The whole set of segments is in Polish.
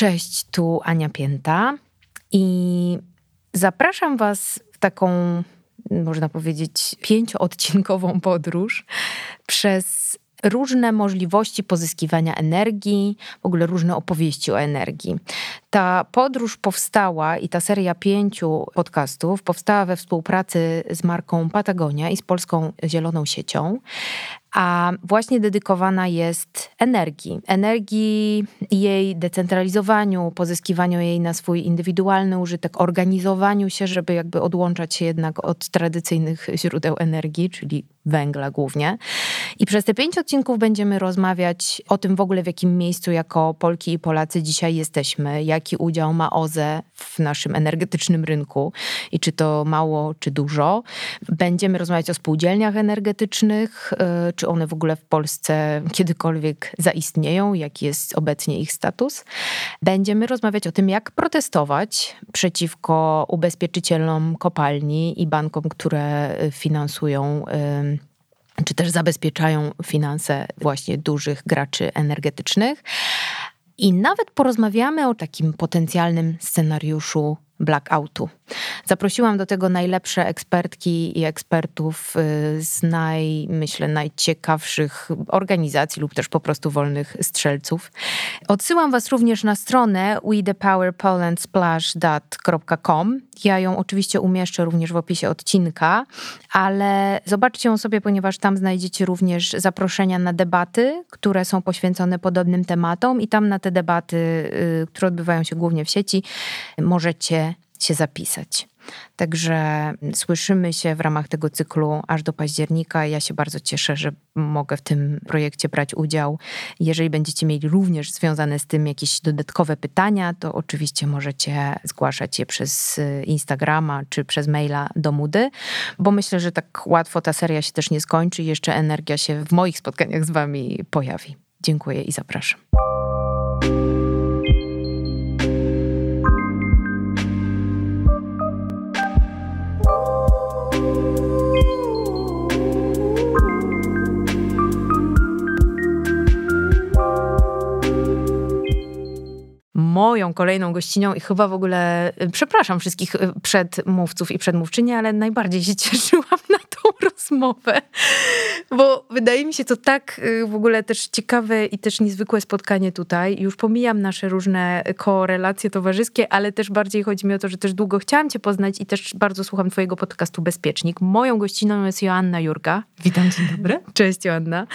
Cześć, tu Ania Pięta i zapraszam Was w taką, można powiedzieć, pięcioodcinkową podróż przez różne możliwości pozyskiwania energii, w ogóle różne opowieści o energii. Ta podróż powstała i ta seria pięciu podcastów powstała we współpracy z marką Patagonia i z Polską Zieloną Siecią a właśnie dedykowana jest energii. Energii, jej decentralizowaniu, pozyskiwaniu jej na swój indywidualny użytek, organizowaniu się, żeby jakby odłączać się jednak od tradycyjnych źródeł energii, czyli węgla głównie. I przez te pięć odcinków będziemy rozmawiać o tym w ogóle, w jakim miejscu jako Polki i Polacy dzisiaj jesteśmy, jaki udział ma OZE w naszym energetycznym rynku i czy to mało, czy dużo. Będziemy rozmawiać o spółdzielniach energetycznych, y, czy one w ogóle w Polsce kiedykolwiek zaistnieją, jaki jest obecnie ich status. Będziemy rozmawiać o tym, jak protestować przeciwko ubezpieczycielom kopalni i bankom, które finansują czy też zabezpieczają finanse właśnie dużych graczy energetycznych. I nawet porozmawiamy o takim potencjalnym scenariuszu blackoutu. Zaprosiłam do tego najlepsze ekspertki i ekspertów y, z naj, myślę, najciekawszych organizacji lub też po prostu wolnych strzelców. Odsyłam Was również na stronę wethepowerpolandsplash.com. Ja ją oczywiście umieszczę również w opisie odcinka, ale zobaczcie ją sobie, ponieważ tam znajdziecie również zaproszenia na debaty, które są poświęcone podobnym tematom i tam na te debaty, y, które odbywają się głównie w sieci, możecie się zapisać. Także słyszymy się w ramach tego cyklu aż do października. Ja się bardzo cieszę, że mogę w tym projekcie brać udział. Jeżeli będziecie mieli również związane z tym jakieś dodatkowe pytania, to oczywiście możecie zgłaszać je przez Instagrama czy przez maila do Mudy, bo myślę, że tak łatwo ta seria się też nie skończy i jeszcze energia się w moich spotkaniach z Wami pojawi. Dziękuję i zapraszam. Moją kolejną gościnią i chyba w ogóle, y, przepraszam wszystkich y, przedmówców i przedmówczyni, ale najbardziej się cieszyłam na tą rozmowę, bo wydaje mi się to tak y, w ogóle też ciekawe i też niezwykłe spotkanie tutaj. Już pomijam nasze różne korelacje towarzyskie, ale też bardziej chodzi mi o to, że też długo chciałam cię poznać i też bardzo słucham twojego podcastu Bezpiecznik. Moją gościną jest Joanna Jurga. Witam, dzień dobry. Cześć Joanna.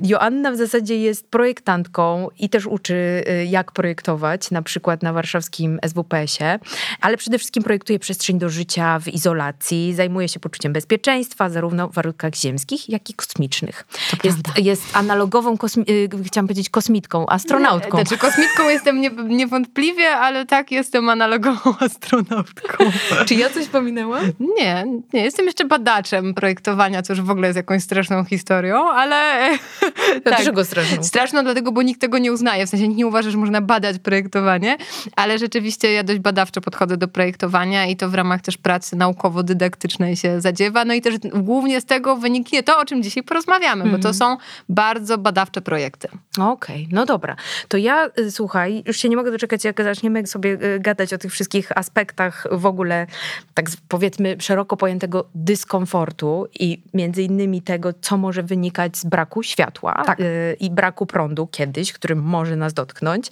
Joanna w zasadzie jest projektantką i też uczy jak projektować, na przykład na warszawskim SWPS-ie, ale przede wszystkim projektuje przestrzeń do życia w izolacji, zajmuje się poczuciem bezpieczeństwa, zarówno warunkach ziemskich, jak i kosmicznych. Jest, jest, analogową, kosmi- y, chciałam powiedzieć kosmitką, astronautką. Nie, znaczy kosmitką jestem nie, niewątpliwie, ale tak, jestem analogową astronautką. Czy ja coś pominęłam? Nie, nie, jestem jeszcze badaczem projektowania, co już w ogóle jest jakąś straszną historią, ale... Dlaczego tak, straszną? Straszną dlatego, bo nikt tego nie uznaje, w sensie nikt nie uważa, że można badać projektowanie ale rzeczywiście ja dość badawczo podchodzę do projektowania i to w ramach też pracy naukowo-dydaktycznej się zadziewa. No i też głównie z tego wyniknie to, o czym dzisiaj porozmawiamy, mm. bo to mhm. są bardzo badawcze projekty. Okej, okay, no dobra. To ja, y, słuchaj, już się nie mogę doczekać, jak zaczniemy sobie y, gadać o tych wszystkich aspektach w ogóle, tak powiedzmy, szeroko pojętego dyskomfortu i między innymi tego, co może wynikać z braku światła tak. Y, i braku prądu kiedyś, którym może nas dotknąć.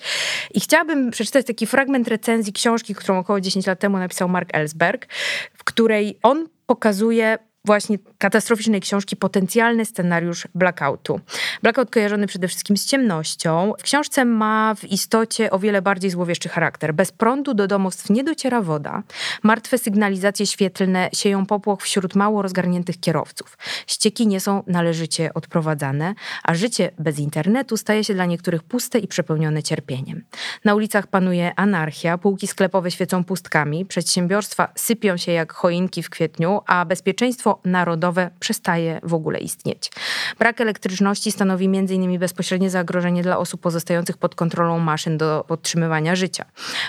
I chciałabym przeczytać taki fragment recenzji książki, którą około 10 lat temu napisał Mark Ellsberg, w której on pokazuje właśnie katastroficznej książki potencjalny scenariusz blackoutu. Blackout kojarzony przede wszystkim z ciemnością. W książce ma w istocie o wiele bardziej złowieszczy charakter. Bez prądu do domostw nie dociera woda. Martwe sygnalizacje świetlne sieją popłoch wśród mało rozgarniętych kierowców. Ścieki nie są należycie odprowadzane, a życie bez internetu staje się dla niektórych puste i przepełnione cierpieniem. Na ulicach panuje anarchia, półki sklepowe świecą pustkami, przedsiębiorstwa sypią się jak choinki w kwietniu, a bezpieczeństwo narodowe przestaje w ogóle istnieć. Brak elektryczności stanowi m.in. bezpośrednie zagrożenie dla osób pozostających pod kontrolą maszyn do podtrzymywania życia.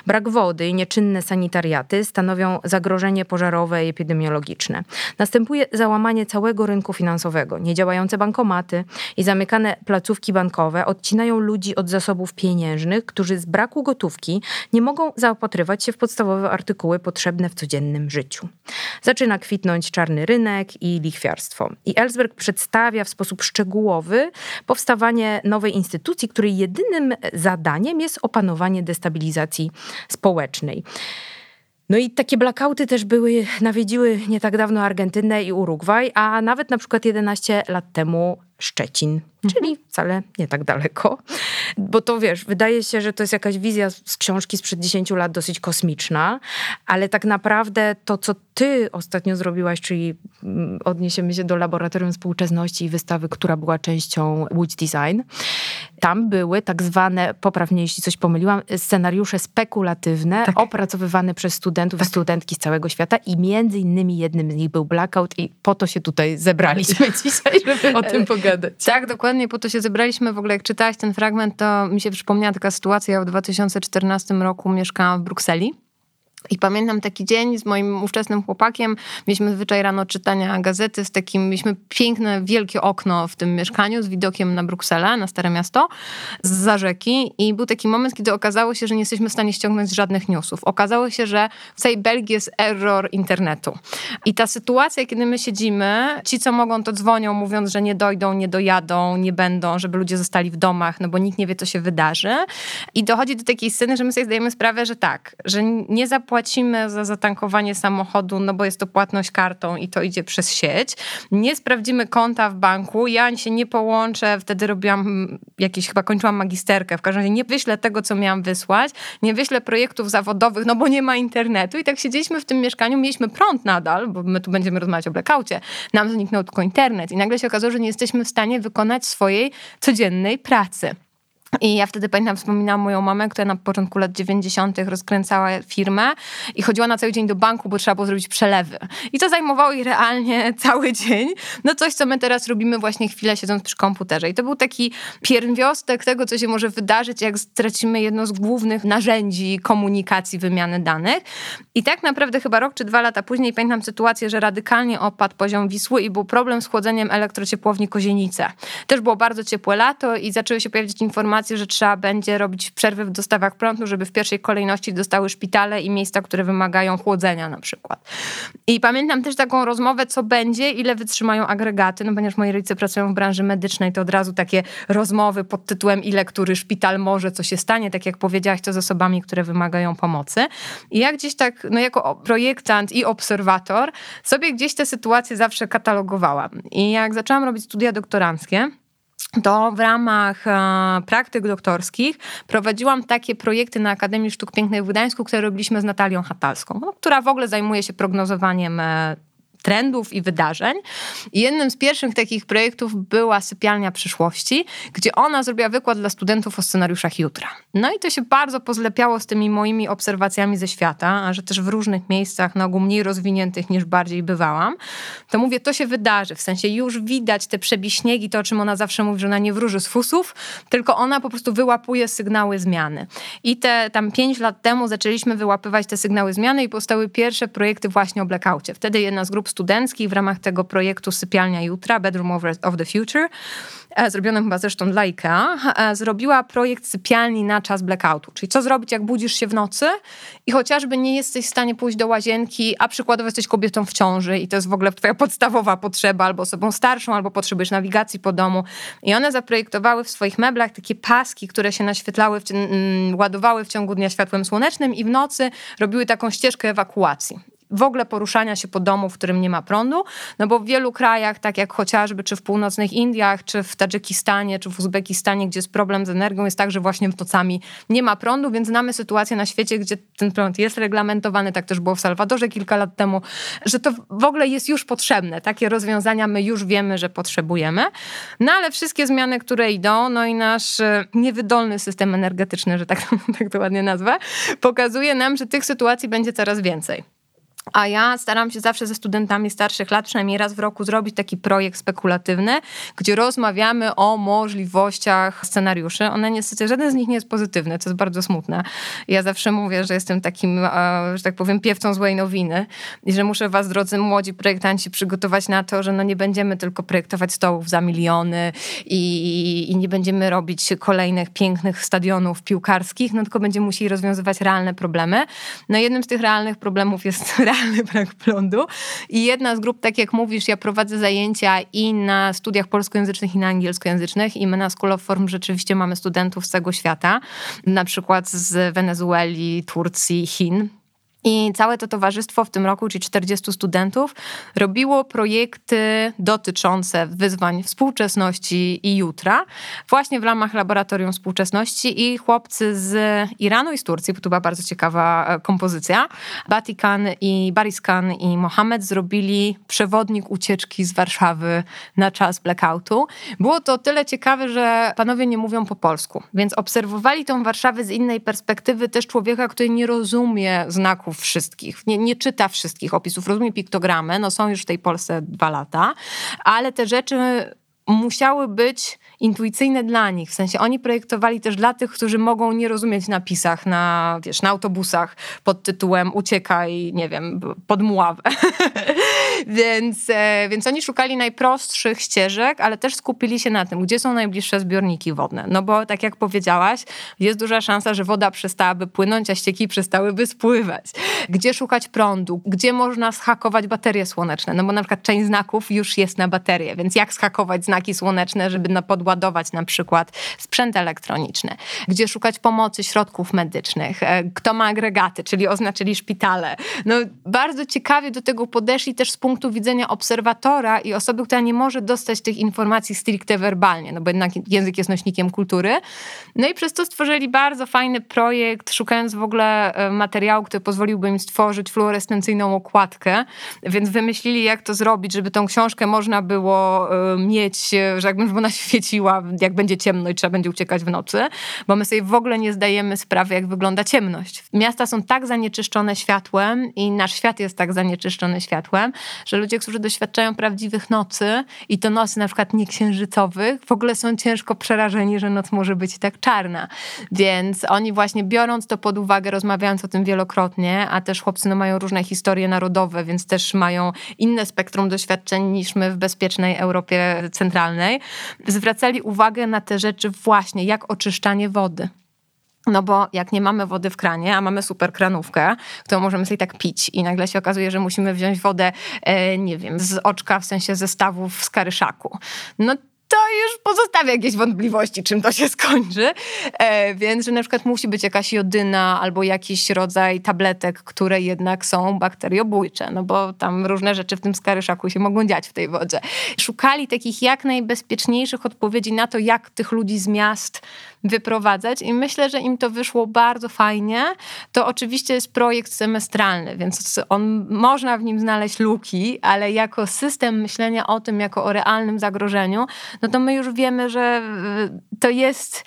Brak wody i nieczynne sanitariaty stanowią zagrożenie pożarowe i epidemiologiczne. Następuje załamanie całego rynku finansowego. Niedziałające bankomaty i zamykane placówki bankowe odcinają ludzi od zasobów pieniężnych, którzy z braku gotówki nie mogą zaopatrywać się w podstawowe artykuły potrzebne w codziennym życiu. Zaczyna kwitnąć czarny rynek i lichwiarstwo. I Ellsberg przedstawia w sposób szczegółowy powstawanie nowej instytucji, której jedynym zadaniem jest opanowanie destabilizacji społecznej. No i takie blackouty też były, nawiedziły nie tak dawno Argentynę i Urugwaj, a nawet na przykład 11 lat temu Szczecin, mhm. czyli wcale nie tak daleko. Bo to wiesz, wydaje się, że to jest jakaś wizja z książki sprzed 10 lat dosyć kosmiczna, ale tak naprawdę to, co ty ostatnio zrobiłaś, czyli mm, odniesiemy się do Laboratorium Współczesności i wystawy, która była częścią Łódź Design. Tam były tak zwane, poprawnie jeśli coś pomyliłam, scenariusze spekulatywne, tak. opracowywane przez studentów tak. i studentki z całego świata i między innymi jednym z nich był Blackout i po to się tutaj zebraliśmy dzisiaj, żeby o tym pogadać. Tak, dokładnie po to się zebraliśmy. W ogóle jak czytałaś ten fragment, to mi się przypomniała taka sytuacja. Ja w 2014 roku mieszkałam w Brukseli. I pamiętam taki dzień z moim ówczesnym chłopakiem. Mieliśmy zwyczaj rano czytania gazety z takim, mieliśmy piękne, wielkie okno w tym mieszkaniu z widokiem na Brukselę, na Stare Miasto, z za rzeki. I był taki moment, kiedy okazało się, że nie jesteśmy w stanie ściągnąć żadnych newsów. Okazało się, że w całej Belgii jest error internetu. I ta sytuacja, kiedy my siedzimy, ci, co mogą, to dzwonią, mówiąc, że nie dojdą, nie dojadą, nie będą, żeby ludzie zostali w domach, no bo nikt nie wie, co się wydarzy. I dochodzi do takiej sceny, że my sobie zdajemy sprawę, że tak, że nie zapłacimy płacimy za zatankowanie samochodu, no bo jest to płatność kartą i to idzie przez sieć. Nie sprawdzimy konta w banku, ja się nie połączę, wtedy robiłam jakieś, chyba kończyłam magisterkę, w każdym razie nie wyślę tego, co miałam wysłać, nie wyślę projektów zawodowych, no bo nie ma internetu. I tak siedzieliśmy w tym mieszkaniu, mieliśmy prąd nadal, bo my tu będziemy rozmawiać o blackoutie, nam zniknął tylko internet. I nagle się okazało, że nie jesteśmy w stanie wykonać swojej codziennej pracy. I ja wtedy pamiętam, wspominałam moją mamę, która na początku lat 90. rozkręcała firmę i chodziła na cały dzień do banku, bo trzeba było zrobić przelewy. I to zajmowało jej realnie cały dzień. No coś, co my teraz robimy właśnie chwilę siedząc przy komputerze. I to był taki pierwiostek tego, co się może wydarzyć, jak stracimy jedno z głównych narzędzi komunikacji, wymiany danych. I tak naprawdę chyba rok czy dwa lata później pamiętam sytuację, że radykalnie opadł poziom Wisły i był problem z chłodzeniem elektrociepłowni Kozienice. Też było bardzo ciepłe lato i zaczęły się pojawiać informacje, informację, że trzeba będzie robić przerwy w dostawach prądu, żeby w pierwszej kolejności dostały szpitale i miejsca, które wymagają chłodzenia na przykład. I pamiętam też taką rozmowę, co będzie, ile wytrzymają agregaty, no ponieważ moi rodzice pracują w branży medycznej, to od razu takie rozmowy pod tytułem ile który szpital może, co się stanie, tak jak powiedziałaś, to z osobami, które wymagają pomocy. I ja gdzieś tak, no jako projektant i obserwator, sobie gdzieś te sytuacje zawsze katalogowałam. I jak zaczęłam robić studia doktoranckie, to w ramach e, praktyk doktorskich prowadziłam takie projekty na Akademii Sztuk Pięknych w Gdańsku, które robiliśmy z Natalią Hatalską, no, która w ogóle zajmuje się prognozowaniem e, trendów i wydarzeń. I jednym z pierwszych takich projektów była Sypialnia Przyszłości, gdzie ona zrobiła wykład dla studentów o scenariuszach jutra. No i to się bardzo pozlepiało z tymi moimi obserwacjami ze świata, a że też w różnych miejscach, na ogół mniej rozwiniętych niż bardziej bywałam, to mówię, to się wydarzy, w sensie już widać te przebiśniegi, to o czym ona zawsze mówi, że ona nie wróży z fusów, tylko ona po prostu wyłapuje sygnały zmiany. I te tam pięć lat temu zaczęliśmy wyłapywać te sygnały zmiany i powstały pierwsze projekty właśnie o blackoutie. Wtedy jedna z grup studenckich w ramach tego projektu Sypialnia Jutra, Bedroom of the Future, e, zrobionym chyba zresztą dla IKEA, e, zrobiła projekt sypialni na czas blackoutu. Czyli co zrobić, jak budzisz się w nocy i chociażby nie jesteś w stanie pójść do łazienki, a przykładowo jesteś kobietą w ciąży i to jest w ogóle twoja podstawowa potrzeba, albo osobą starszą, albo potrzebujesz nawigacji po domu. I one zaprojektowały w swoich meblach takie paski, które się naświetlały, w, mm, ładowały w ciągu dnia światłem słonecznym i w nocy robiły taką ścieżkę ewakuacji w ogóle poruszania się po domu, w którym nie ma prądu, no bo w wielu krajach, tak jak chociażby czy w północnych Indiach, czy w Tadżykistanie, czy w Uzbekistanie, gdzie jest problem z energią, jest tak, że właśnie w nocami nie ma prądu, więc znamy sytuację na świecie, gdzie ten prąd jest reglamentowany, tak też było w Salwadorze kilka lat temu, że to w ogóle jest już potrzebne. Takie rozwiązania my już wiemy, że potrzebujemy. No ale wszystkie zmiany, które idą, no i nasz e, niewydolny system energetyczny, że tak, tak to ładnie nazwę, pokazuje nam, że tych sytuacji będzie coraz więcej. A ja staram się zawsze ze studentami starszych lat, przynajmniej raz w roku, zrobić taki projekt spekulatywny, gdzie rozmawiamy o możliwościach scenariuszy. One niestety, żaden z nich nie jest pozytywny, co jest bardzo smutne. Ja zawsze mówię, że jestem takim, e, że tak powiem, piewcą złej nowiny i że muszę was, drodzy młodzi projektanci, przygotować na to, że no nie będziemy tylko projektować stołów za miliony i, i nie będziemy robić kolejnych pięknych stadionów piłkarskich, no tylko będziemy musieli rozwiązywać realne problemy. No jednym z tych realnych problemów jest brak prądu. I jedna z grup, tak jak mówisz, ja prowadzę zajęcia i na studiach polskojęzycznych, i na angielskojęzycznych. I my na School of Form rzeczywiście mamy studentów z całego świata, na przykład z Wenezueli, Turcji, Chin. I całe to towarzystwo w tym roku, czyli 40 studentów, robiło projekty dotyczące wyzwań współczesności i jutra, właśnie w ramach Laboratorium Współczesności. I chłopcy z Iranu i z Turcji, bo to była bardzo ciekawa e, kompozycja, Batikan i Bariskan i Mohamed zrobili przewodnik ucieczki z Warszawy na czas blackoutu. Było to tyle ciekawe, że panowie nie mówią po polsku, więc obserwowali tą Warszawę z innej perspektywy też człowieka, który nie rozumie znaków wszystkich, nie, nie czyta wszystkich opisów, rozumie piktogramy, no są już w tej Polsce dwa lata, ale te rzeczy musiały być intuicyjne dla nich. W sensie oni projektowali też dla tych, którzy mogą nie rozumieć napisach na, wiesz, na autobusach pod tytułem uciekaj, nie wiem, pod Muławę. więc, e, więc oni szukali najprostszych ścieżek, ale też skupili się na tym, gdzie są najbliższe zbiorniki wodne. No bo tak jak powiedziałaś, jest duża szansa, że woda przestałaby płynąć, a ścieki przestałyby spływać. Gdzie szukać prądu? Gdzie można schakować baterie słoneczne? No bo na przykład część znaków już jest na baterie, więc jak schakować znaki słoneczne, żeby na podładować ładować na przykład sprzęt elektroniczny, gdzie szukać pomocy środków medycznych, e, kto ma agregaty, czyli oznaczyli szpitale. No, bardzo ciekawie do tego podeszli też z widzenia obserwatora i osoby, która nie może dostać tych informacji stricte werbalnie, no bo jednak język jest nośnikiem kultury. No i przez to stworzyli bardzo fajny projekt, szukając w ogóle e, materiału, który pozwoliłby im stworzyć fluorescencyjną okładkę, więc wymyślili, jak to zrobić, żeby tą książkę można było e, mieć, że jakby ona świeciła jak będzie ciemno i trzeba będzie uciekać w nocy, bo my sobie w ogóle nie zdajemy sprawy, jak wygląda ciemność. Miasta są tak zanieczyszczone światłem i nasz świat jest tak zanieczyszczony światłem, że ludzie, którzy doświadczają prawdziwych nocy i to nocy na przykład nieksiężycowych, w ogóle są ciężko przerażeni, że noc może być tak czarna. Więc oni właśnie biorąc to pod uwagę, rozmawiając o tym wielokrotnie, a też chłopcy no, mają różne historie narodowe, więc też mają inne spektrum doświadczeń niż my w bezpiecznej Europie centralnej, zwracali uwagę na te rzeczy właśnie, jak oczyszczanie wody. No bo jak nie mamy wody w kranie, a mamy super kranówkę, to możemy sobie tak pić i nagle się okazuje, że musimy wziąć wodę, e, nie wiem, z oczka, w sensie zestawów z karyszaku. No to już pozostawia jakieś wątpliwości, czym to się skończy. E, więc, że na przykład musi być jakaś jodyna albo jakiś rodzaj tabletek, które jednak są bakteriobójcze, no bo tam różne rzeczy w tym skaryszaku się mogą dziać w tej wodzie. Szukali takich jak najbezpieczniejszych odpowiedzi na to, jak tych ludzi z miast wyprowadzać i myślę, że im to wyszło bardzo fajnie. To oczywiście jest projekt semestralny, więc on, można w nim znaleźć luki, ale jako system myślenia o tym, jako o realnym zagrożeniu, no to my już wiemy, że y, to jest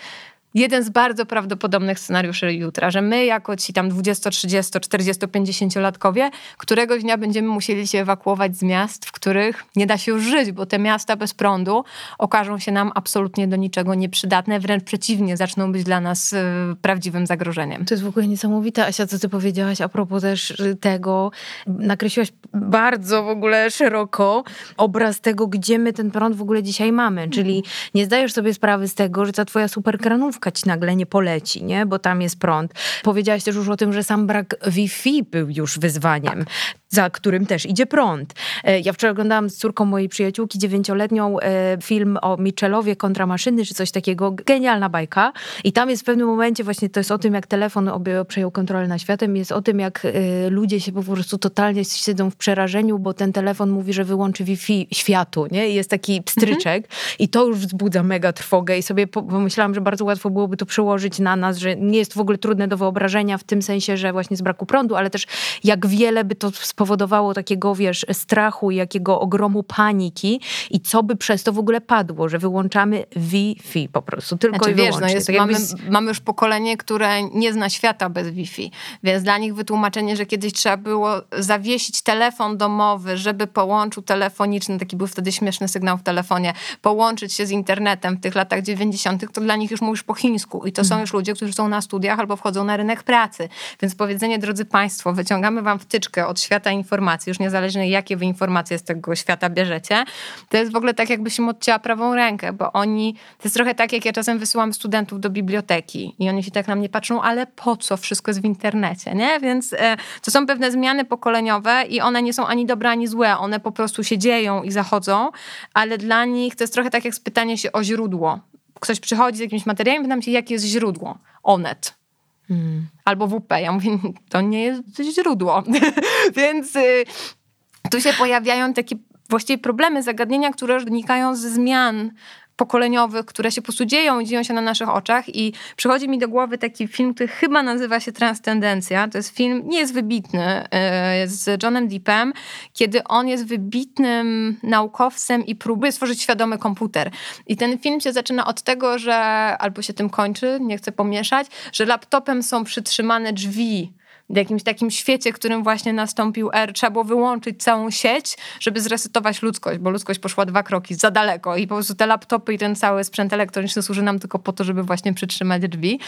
jeden z bardzo prawdopodobnych scenariuszy jutra, że my jako ci tam 20, 30, 40, 50-latkowie któregoś dnia będziemy musieli się ewakuować z miast, w których nie da się już żyć, bo te miasta bez prądu okażą się nam absolutnie do niczego nieprzydatne, wręcz przeciwnie, zaczną być dla nas y, prawdziwym zagrożeniem. To jest w ogóle niesamowite, Asia, co ty powiedziałaś a propos też tego. Nakreśliłaś bardzo w ogóle szeroko obraz tego, gdzie my ten prąd w ogóle dzisiaj mamy, czyli nie zdajesz sobie sprawy z tego, że ta twoja superkranówka ci nagle nie poleci, nie? bo tam jest prąd. Powiedziałaś też już o tym, że sam brak Wi-Fi był już wyzwaniem. Tak za którym też idzie prąd. E, ja wczoraj oglądałam z córką mojej przyjaciółki dziewięcioletnią e, film o Michelowie kontra maszyny, czy coś takiego. Genialna bajka. I tam jest w pewnym momencie właśnie to jest o tym, jak telefon przejął kontrolę nad światem, jest o tym, jak e, ludzie się po prostu totalnie siedzą w przerażeniu, bo ten telefon mówi, że wyłączy Wi-Fi światu, nie? I jest taki pstryczek mhm. i to już wzbudza mega trwogę i sobie pomyślałam, że bardzo łatwo byłoby to przełożyć na nas, że nie jest w ogóle trudne do wyobrażenia w tym sensie, że właśnie z braku prądu, ale też jak wiele by to spowodowało takiego, wiesz, strachu, jakiego ogromu paniki i co by przez to w ogóle padło, że wyłączamy Wi-Fi po prostu, tylko znaczy, i wiesz, no jest, tak mamy, mamy już pokolenie, które nie zna świata bez Wi-Fi, więc dla nich wytłumaczenie, że kiedyś trzeba było zawiesić telefon domowy, żeby połączył telefoniczny, taki był wtedy śmieszny sygnał w telefonie, połączyć się z internetem w tych latach 90., to dla nich już mówisz po chińsku. I to są mhm. już ludzie, którzy są na studiach albo wchodzą na rynek pracy. Więc powiedzenie, drodzy Państwo, wyciągamy Wam wtyczkę od świata informacji, już niezależnie jakie Wy informacje z tego świata bierzecie, to jest w ogóle tak, jakbyś im odcięła prawą rękę, bo oni, to jest trochę tak, jak ja czasem wysyłam studentów do biblioteki i oni się tak na mnie patrzą, ale po co? Wszystko jest w internecie, nie? Więc e, to są pewne zmiany pokoleniowe i one nie są ani dobre, ani złe. One po prostu się dzieją i zachodzą, ale dla nich to jest trochę tak jak spytanie się o źródło. Ktoś przychodzi z jakimś materiałem i pytam się, jakie jest źródło. Onet. Hmm. Albo WP. Ja mówię, to nie jest źródło. Więc y, tu się pojawiają takie właściwie problemy, zagadnienia, które wynikają ze zmian pokoleniowych, które się po prostu dzieją i dzieją się na naszych oczach i przychodzi mi do głowy taki film, który chyba nazywa się Transcendencja. To jest film, nie jest wybitny, e, z Johnem Deepem, kiedy on jest wybitnym naukowcem i próbuje stworzyć świadomy komputer. I ten film się zaczyna od tego, że, albo się tym kończy, nie chcę pomieszać, że laptopem są przytrzymane drzwi w jakimś takim świecie, którym właśnie nastąpił R, trzeba było wyłączyć całą sieć, żeby zresetować ludzkość, bo ludzkość poszła dwa kroki za daleko i po prostu te laptopy i ten cały sprzęt elektroniczny służy nam tylko po to, żeby właśnie przytrzymać drzwi.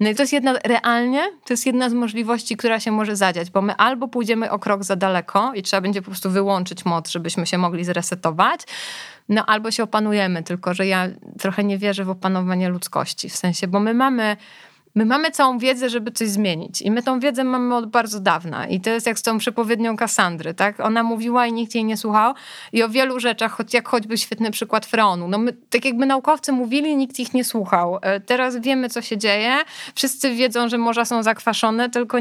No i to jest jedna, realnie, to jest jedna z możliwości, która się może zadziać, bo my albo pójdziemy o krok za daleko i trzeba będzie po prostu wyłączyć moc, żebyśmy się mogli zresetować, no albo się opanujemy, tylko że ja trochę nie wierzę w opanowanie ludzkości, w sensie, bo my mamy My mamy całą wiedzę, żeby coś zmienić. I my tą wiedzę mamy od bardzo dawna. I to jest jak z tą przepowiednią Kasandry, tak? Ona mówiła i nikt jej nie słuchał. I o wielu rzeczach, choć, jak choćby świetny przykład freonu. No my, tak jakby naukowcy mówili, nikt ich nie słuchał. E, teraz wiemy, co się dzieje. Wszyscy wiedzą, że morza są zakwaszone, tylko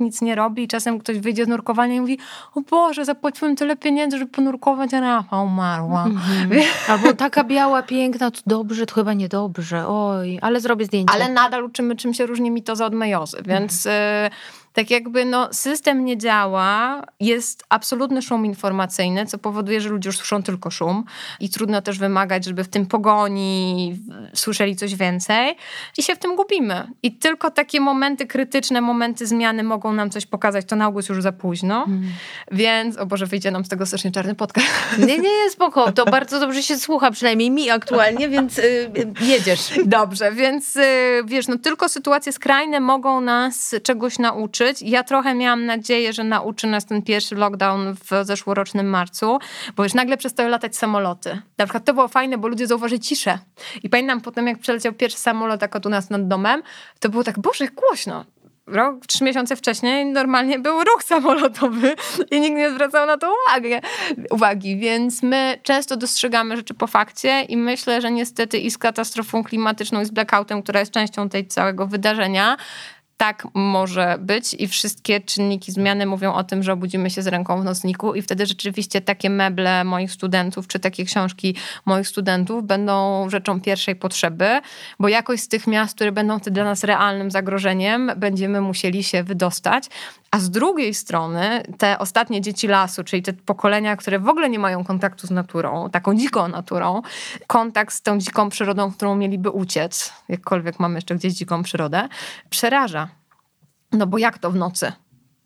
nic nie robi. I czasem ktoś wyjdzie z nurkowania i mówi, o Boże, zapłaciłem tyle pieniędzy, żeby ponurkować, a Rafa umarła. Mm-hmm. Albo taka biała, piękna, to dobrze, to chyba niedobrze. Oj, ale zrobię zdjęcie. Ale nadal uczymy czym się różni mitoza od mejozy, więc... Mhm. Tak jakby no, system nie działa, jest absolutny szum informacyjny, co powoduje, że ludzie już słyszą tylko szum i trudno też wymagać, żeby w tym pogoni słyszeli coś więcej i się w tym gubimy. I tylko takie momenty krytyczne, momenty zmiany mogą nam coś pokazać. To na ogół jest już za późno, mm. więc, o Boże, wyjdzie nam z tego strasznie czarny podcast. Nie, nie, nie, spoko. To bardzo dobrze się słucha, przynajmniej mi aktualnie, więc y, jedziesz. Dobrze, więc y, wiesz, no tylko sytuacje skrajne mogą nas czegoś nauczyć, ja trochę miałam nadzieję, że nauczy nas ten pierwszy lockdown w zeszłorocznym marcu, bo już nagle przestały latać samoloty. Na przykład to było fajne, bo ludzie zauważyli ciszę. I pamiętam potem, jak przeleciał pierwszy samolot od u nas nad domem, to było tak, boże, głośno rok, trzy miesiące wcześniej normalnie był ruch samolotowy i nikt nie zwracał na to uwagę, uwagi, więc my często dostrzegamy rzeczy po fakcie i myślę, że niestety i z katastrofą klimatyczną i z blackoutem, która jest częścią tej całego wydarzenia, tak może być i wszystkie czynniki zmiany mówią o tym, że obudzimy się z ręką w nocniku i wtedy rzeczywiście takie meble moich studentów, czy takie książki moich studentów będą rzeczą pierwszej potrzeby, bo jakoś z tych miast, które będą wtedy dla nas realnym zagrożeniem, będziemy musieli się wydostać. A z drugiej strony te ostatnie dzieci lasu, czyli te pokolenia, które w ogóle nie mają kontaktu z naturą, taką dziką naturą, kontakt z tą dziką przyrodą, którą mieliby uciec, jakkolwiek mamy jeszcze gdzieś dziką przyrodę, przeraża. No bo jak to w nocy?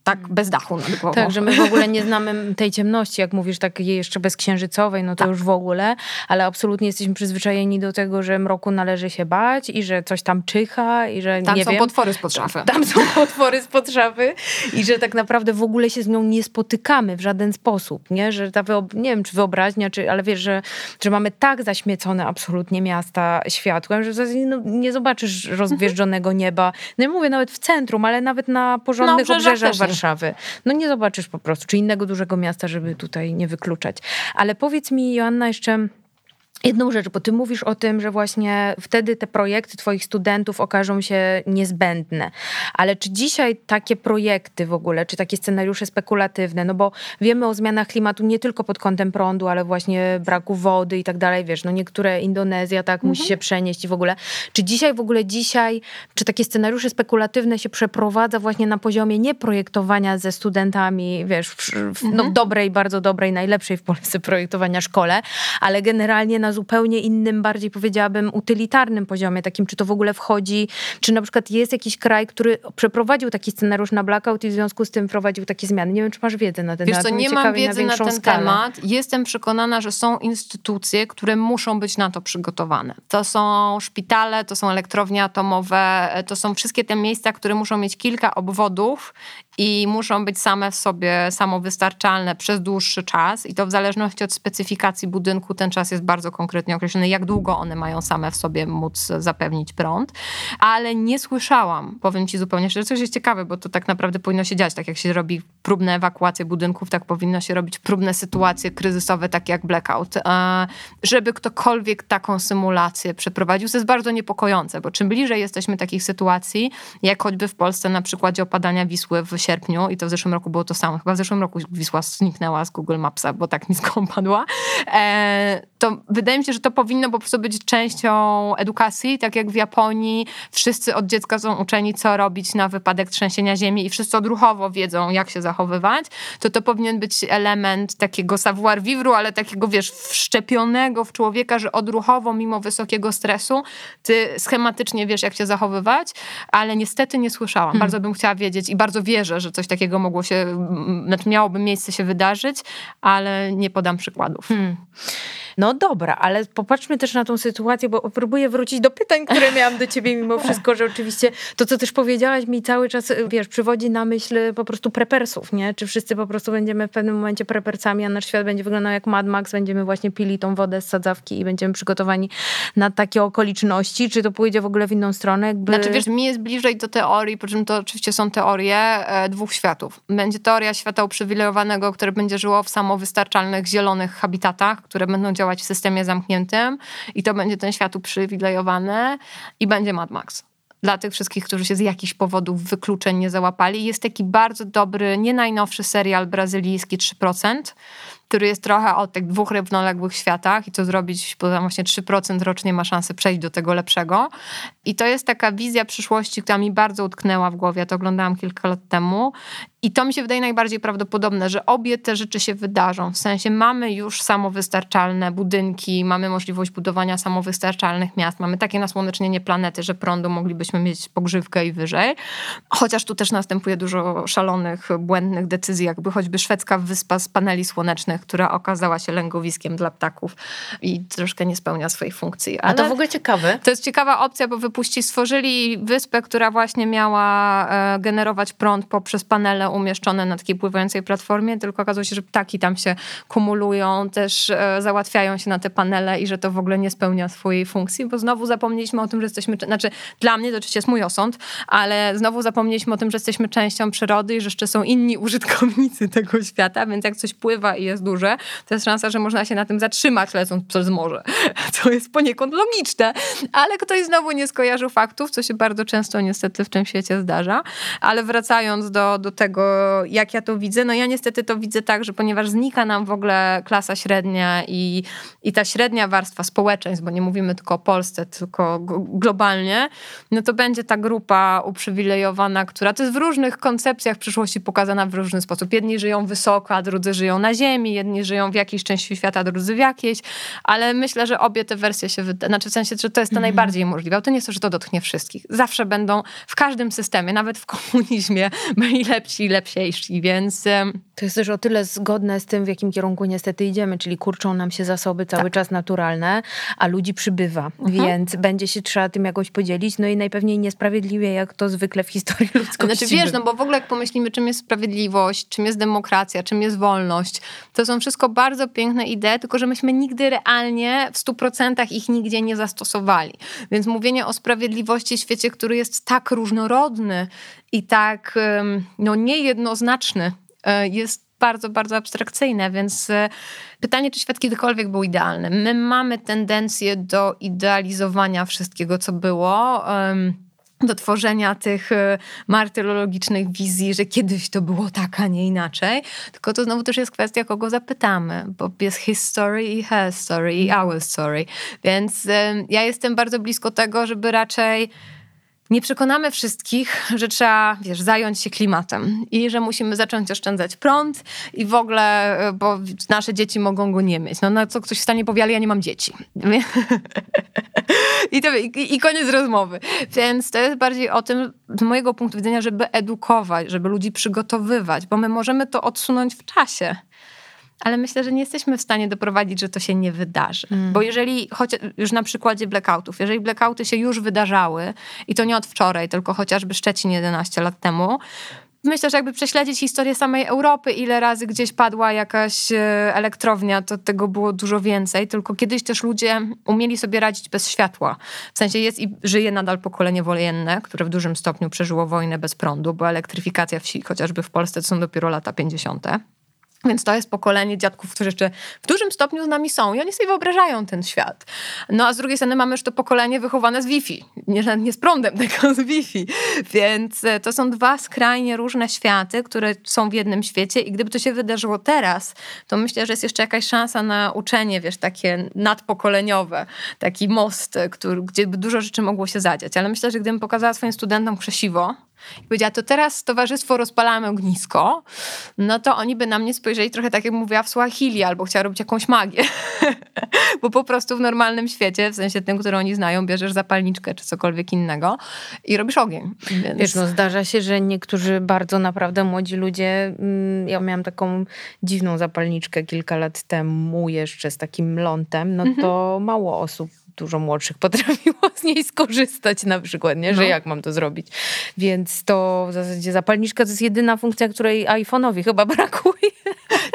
Tak bez dachu nad głową. Tak, że my w ogóle nie znamy tej ciemności, jak mówisz, takiej jeszcze bezksiężycowej, no to tak. już w ogóle, ale absolutnie jesteśmy przyzwyczajeni do tego, że mroku należy się bać i że coś tam czyha i że tam nie są wiem, potwory spod szafy. Tam są potwory spod szafy i że tak naprawdę w ogóle się z nią nie spotykamy w żaden sposób, nie? Że ta, nie wiem, czy wyobraźnia, czy, ale wiesz, że, że mamy tak zaśmiecone absolutnie miasta światłem, że w zasadzie no, nie zobaczysz rozgwieżdżonego nieba. No i mówię nawet w centrum, ale nawet na porządnych no, obrzeżach Warszawy Warszawy. No nie zobaczysz po prostu, czy innego dużego miasta, żeby tutaj nie wykluczać. Ale powiedz mi, Joanna, jeszcze jedną rzecz, bo ty mówisz o tym, że właśnie wtedy te projekty twoich studentów okażą się niezbędne. Ale czy dzisiaj takie projekty w ogóle, czy takie scenariusze spekulatywne, no bo wiemy o zmianach klimatu nie tylko pod kątem prądu, ale właśnie braku wody i tak dalej, wiesz, no niektóre Indonezja tak mhm. musi się przenieść i w ogóle. Czy dzisiaj w ogóle dzisiaj, czy takie scenariusze spekulatywne się przeprowadza właśnie na poziomie nie projektowania ze studentami, wiesz, w, w no, mhm. dobrej, bardzo dobrej, najlepszej w Polsce projektowania szkole, ale generalnie na na zupełnie innym, bardziej powiedziałabym, utylitarnym poziomie, takim, czy to w ogóle wchodzi, czy na przykład jest jakiś kraj, który przeprowadził taki scenariusz na blackout i w związku z tym wprowadził takie zmiany. Nie wiem, czy masz wiedzę na ten temat. Wiesz co, nie mam wiedzy na, na ten skalę. temat. Jestem przekonana, że są instytucje, które muszą być na to przygotowane. To są szpitale, to są elektrownie atomowe, to są wszystkie te miejsca, które muszą mieć kilka obwodów i muszą być same w sobie samowystarczalne przez dłuższy czas i to w zależności od specyfikacji budynku ten czas jest bardzo konkretnie określony, jak długo one mają same w sobie móc zapewnić prąd, ale nie słyszałam, powiem ci zupełnie szczerze, coś jest ciekawe, bo to tak naprawdę powinno się dziać, tak jak się robi próbne ewakuacje budynków, tak powinno się robić próbne sytuacje kryzysowe, takie jak blackout, żeby ktokolwiek taką symulację przeprowadził, to jest bardzo niepokojące, bo czym bliżej jesteśmy takich sytuacji, jak choćby w Polsce na przykładzie opadania Wisły w sierpniu i to w zeszłym roku było to samo. Chyba w zeszłym roku Wisła zniknęła z Google Mapsa, bo tak nisko upadła. E, to wydaje mi się, że to powinno po prostu być częścią edukacji, tak jak w Japonii wszyscy od dziecka są uczeni, co robić na wypadek trzęsienia ziemi i wszyscy odruchowo wiedzą, jak się zachowywać, to to powinien być element takiego savoir vivre, ale takiego, wiesz, wszczepionego w człowieka, że odruchowo, mimo wysokiego stresu, ty schematycznie wiesz, jak się zachowywać, ale niestety nie słyszałam. Hmm. Bardzo bym chciała wiedzieć i bardzo wierzę, że coś takiego mogło się, znaczy miałoby miejsce się wydarzyć, ale nie podam przykładów. Hmm. No dobra, ale popatrzmy też na tą sytuację, bo próbuję wrócić do pytań, które miałam do ciebie mimo wszystko, że oczywiście to, co też powiedziałaś mi cały czas, wiesz, przywodzi na myśl po prostu prepersów, nie? Czy wszyscy po prostu będziemy w pewnym momencie prepersami, a nasz świat będzie wyglądał jak Mad Max, będziemy właśnie pili tą wodę z sadzawki i będziemy przygotowani na takie okoliczności, czy to pójdzie w ogóle w inną stronę? Jakby... Znaczy wiesz, mi jest bliżej do teorii, po czym to oczywiście są teorie e, dwóch światów. Będzie teoria świata uprzywilejowanego, które będzie żyło w samowystarczalnych, zielonych habitatach, które będą działać działać w systemie zamkniętym i to będzie ten świat uprzywilejowany i będzie Mad Max dla tych wszystkich, którzy się z jakichś powodów wykluczeń nie załapali. Jest taki bardzo dobry, nie najnowszy serial brazylijski 3%, który jest trochę o tych dwóch równoległych światach i co zrobić, bo tam właśnie 3% rocznie ma szansę przejść do tego lepszego. I to jest taka wizja przyszłości, która mi bardzo utknęła w głowie. Ja to oglądałam kilka lat temu i to mi się wydaje najbardziej prawdopodobne, że obie te rzeczy się wydarzą. W sensie mamy już samowystarczalne budynki, mamy możliwość budowania samowystarczalnych miast, mamy takie nasłonecznienie planety, że prądu moglibyśmy mieć pogrzywkę i wyżej. Chociaż tu też następuje dużo szalonych, błędnych decyzji, jakby choćby szwedzka wyspa z paneli słonecznych, która okazała się lęgowiskiem dla ptaków i troszkę nie spełnia swojej funkcji. Ale A to w ogóle ciekawe. To jest ciekawa opcja, bo wypuści, stworzyli wyspę, która właśnie miała e, generować prąd poprzez panele umieszczone na takiej pływającej platformie, tylko okazuje się, że ptaki tam się kumulują, też e, załatwiają się na te panele i że to w ogóle nie spełnia swojej funkcji, bo znowu zapomnieliśmy o tym, że jesteśmy, znaczy dla mnie to oczywiście jest mój osąd, ale znowu zapomnieliśmy o tym, że jesteśmy częścią przyrody i że jeszcze są inni użytkownicy tego świata, więc jak coś pływa i jest duże, to jest szansa, że można się na tym zatrzymać lecąc przez morze, co jest poniekąd logiczne, ale ktoś znowu nie skojarzył faktów, co się bardzo często niestety w tym świecie zdarza, ale wracając do, do tego, tego, jak ja to widzę. No ja niestety to widzę tak, że ponieważ znika nam w ogóle klasa średnia i, i ta średnia warstwa społeczeństw, bo nie mówimy tylko o Polsce, tylko globalnie, no to będzie ta grupa uprzywilejowana, która to jest w różnych koncepcjach przyszłości pokazana w różny sposób. Jedni żyją wysoko, a drudzy żyją na ziemi, jedni żyją w jakiejś części świata, drudzy w jakiejś, ale myślę, że obie te wersje się wydają, znaczy w sensie, że to jest to mhm. najbardziej możliwe. To nie jest to, że to dotknie wszystkich. Zawsze będą w każdym systemie, nawet w komunizmie, byli lepsi lepsi, więc... To jest też o tyle zgodne z tym, w jakim kierunku niestety idziemy, czyli kurczą nam się zasoby cały tak. czas naturalne, a ludzi przybywa, mhm. więc będzie się trzeba tym jakoś podzielić, no i najpewniej niesprawiedliwie, jak to zwykle w historii ludzkości. Znaczy wiesz, no bo w ogóle jak pomyślimy, czym jest sprawiedliwość, czym jest demokracja, czym jest wolność, to są wszystko bardzo piękne idee, tylko że myśmy nigdy realnie w stu procentach ich nigdzie nie zastosowali. Więc mówienie o sprawiedliwości w świecie, który jest tak różnorodny i tak no, niejednoznaczny e, jest bardzo, bardzo abstrakcyjne, więc e, pytanie, czy świat kiedykolwiek był idealny. My mamy tendencję do idealizowania wszystkiego, co było. Do tworzenia tych e, martyrologicznych wizji, że kiedyś to było tak, a nie inaczej. Tylko to znowu też jest kwestia, kogo zapytamy, bo jest his story i her story i our story. Więc ja jestem bardzo blisko tego, żeby raczej nie przekonamy wszystkich, że trzeba, wiesz, zająć się klimatem i że musimy zacząć oszczędzać prąd i w ogóle, e, bo nasze dzieci mogą go nie mieć. No, no co ktoś stanie powie, ale ja nie mam dzieci. I, to, i, I koniec rozmowy. Więc to jest bardziej o tym, z mojego punktu widzenia, żeby edukować, żeby ludzi przygotowywać, bo my możemy to odsunąć w czasie ale myślę, że nie jesteśmy w stanie doprowadzić, że to się nie wydarzy. Mm. Bo jeżeli, choć, już na przykładzie blackoutów, jeżeli blackouty się już wydarzały i to nie od wczoraj, tylko chociażby Szczecin 11 lat temu, Myślę, że jakby prześledzić historię samej Europy, ile razy gdzieś padła jakaś e, elektrownia, to tego było dużo więcej. Tylko kiedyś też ludzie umieli sobie radzić bez światła. W sensie jest i żyje nadal pokolenie wojenne, które w dużym stopniu przeżyło wojnę bez prądu, bo elektryfikacja wsi, chociażby w Polsce, to są dopiero lata 50. Więc to jest pokolenie dziadków, którzy jeszcze w dużym stopniu z nami są i oni sobie wyobrażają ten świat. No a z drugiej strony mamy już to pokolenie wychowane z Wi-Fi. Nie, nie z prądem, tylko z Wi-Fi. Więc e, to są dwa skrajnie różne światy, które są w jednym świecie i gdyby to się wydarzyło teraz, to myślę, że jest jeszcze jakaś szansa na uczenie, wiesz, takie nadpokoleniowe, taki most, który, gdzie by dużo rzeczy mogło się zadziać. Ale myślę, że gdybym pokazała swoim studentom krzesiwo, i powiedziała, to teraz towarzystwo rozpalamy ognisko, no to oni by na mnie spojrzeli trochę tak, jak mówiła w Swahili, albo chciała robić jakąś magię. Bo po prostu w normalnym świecie, w sensie tym, który oni znają, bierzesz zapalniczkę czy cokolwiek innego i robisz ogień. Więc... Wiesz, no zdarza się, że niektórzy bardzo naprawdę młodzi ludzie, mm, ja miałam taką dziwną zapalniczkę kilka lat temu jeszcze z takim lątem, no to mhm. mało osób dużo młodszych potrafiło z niej skorzystać na przykład, nie? że no. jak mam to zrobić. Więc to w zasadzie zapalniczka to jest jedyna funkcja, której iPhone'owi chyba brakuje.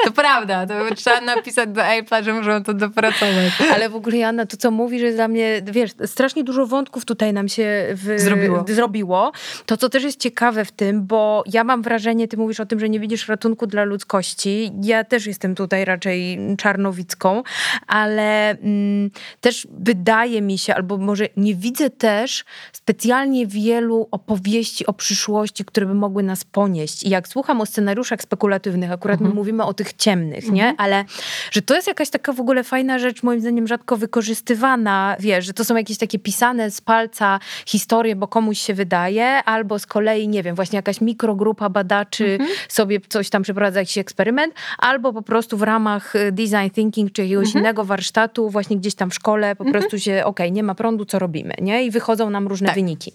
To prawda, to trzeba napisać do Apple'a, że muszą to dopracować. Ale w ogóle Jana, to co mówisz jest dla mnie, wiesz, strasznie dużo wątków tutaj nam się w, zrobiło. zrobiło. To, co też jest ciekawe w tym, bo ja mam wrażenie, ty mówisz o tym, że nie widzisz ratunku dla ludzkości. Ja też jestem tutaj raczej czarnowicką, ale mm, też wydaje mi się, albo może nie widzę też specjalnie wielu opowieści o przyszłości, które by mogły nas ponieść. I jak słucham o scenariuszach spekulatywnych, akurat mhm. my mówimy o tych ciemnych, nie? Mhm. Ale że to jest jakaś taka w ogóle fajna rzecz, moim zdaniem rzadko wykorzystywana, wiesz, że to są jakieś takie pisane z palca historie, bo komuś się wydaje, albo z kolei, nie wiem, właśnie jakaś mikrogrupa badaczy mhm. sobie coś tam przeprowadza, jakiś eksperyment, albo po prostu w ramach y, design thinking czy jakiegoś mhm. innego warsztatu, właśnie gdzieś tam w szkole po mhm. prostu się, okej, okay, nie ma prądu, co robimy, nie? I wychodzą nam różne tak. wyniki.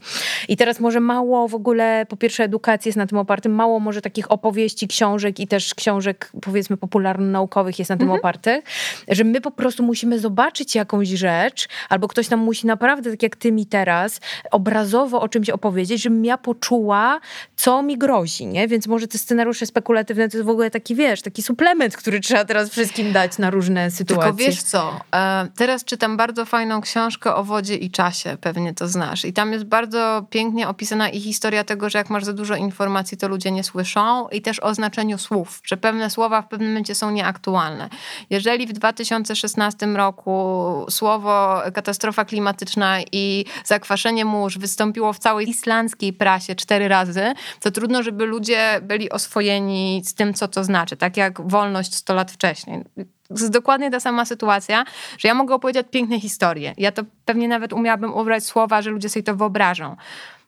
I teraz może mało w ogóle, po pierwsze edukacja jest na tym opartym, mało może takich opowieści, książek i też książek, powiedzmy, popularno-naukowych jest na tym mhm. opartych, że my po prostu musimy zobaczyć jakąś rzecz, albo ktoś nam musi naprawdę, tak jak ty mi teraz, obrazowo o czymś opowiedzieć, żebym ja poczuła, co mi grozi, nie? Więc może te scenariusze spekulatywne to jest w ogóle taki, wiesz, taki suplement, który trzeba teraz wszystkim dać na różne sytuacje. Tylko wiesz co, e, teraz czytam bardzo fajną książkę o wodzie i czasie, pewnie to znasz. I tam jest bardzo pięknie opisana i historia tego, że jak masz za dużo informacji, to ludzie nie słyszą i też o znaczeniu słów, że pewne słowa w pewnym momencie są nieaktualne. Jeżeli w 2016 roku słowo katastrofa klimatyczna i zakwaszenie mórz wystąpiło w całej islandzkiej prasie cztery razy, to trudno, żeby ludzie byli oswojeni z tym, co to znaczy, tak jak wolność 100 lat wcześniej jest dokładnie ta sama sytuacja, że ja mogę opowiedzieć piękne historie. Ja to pewnie nawet umiałabym ubrać słowa, że ludzie sobie to wyobrażą.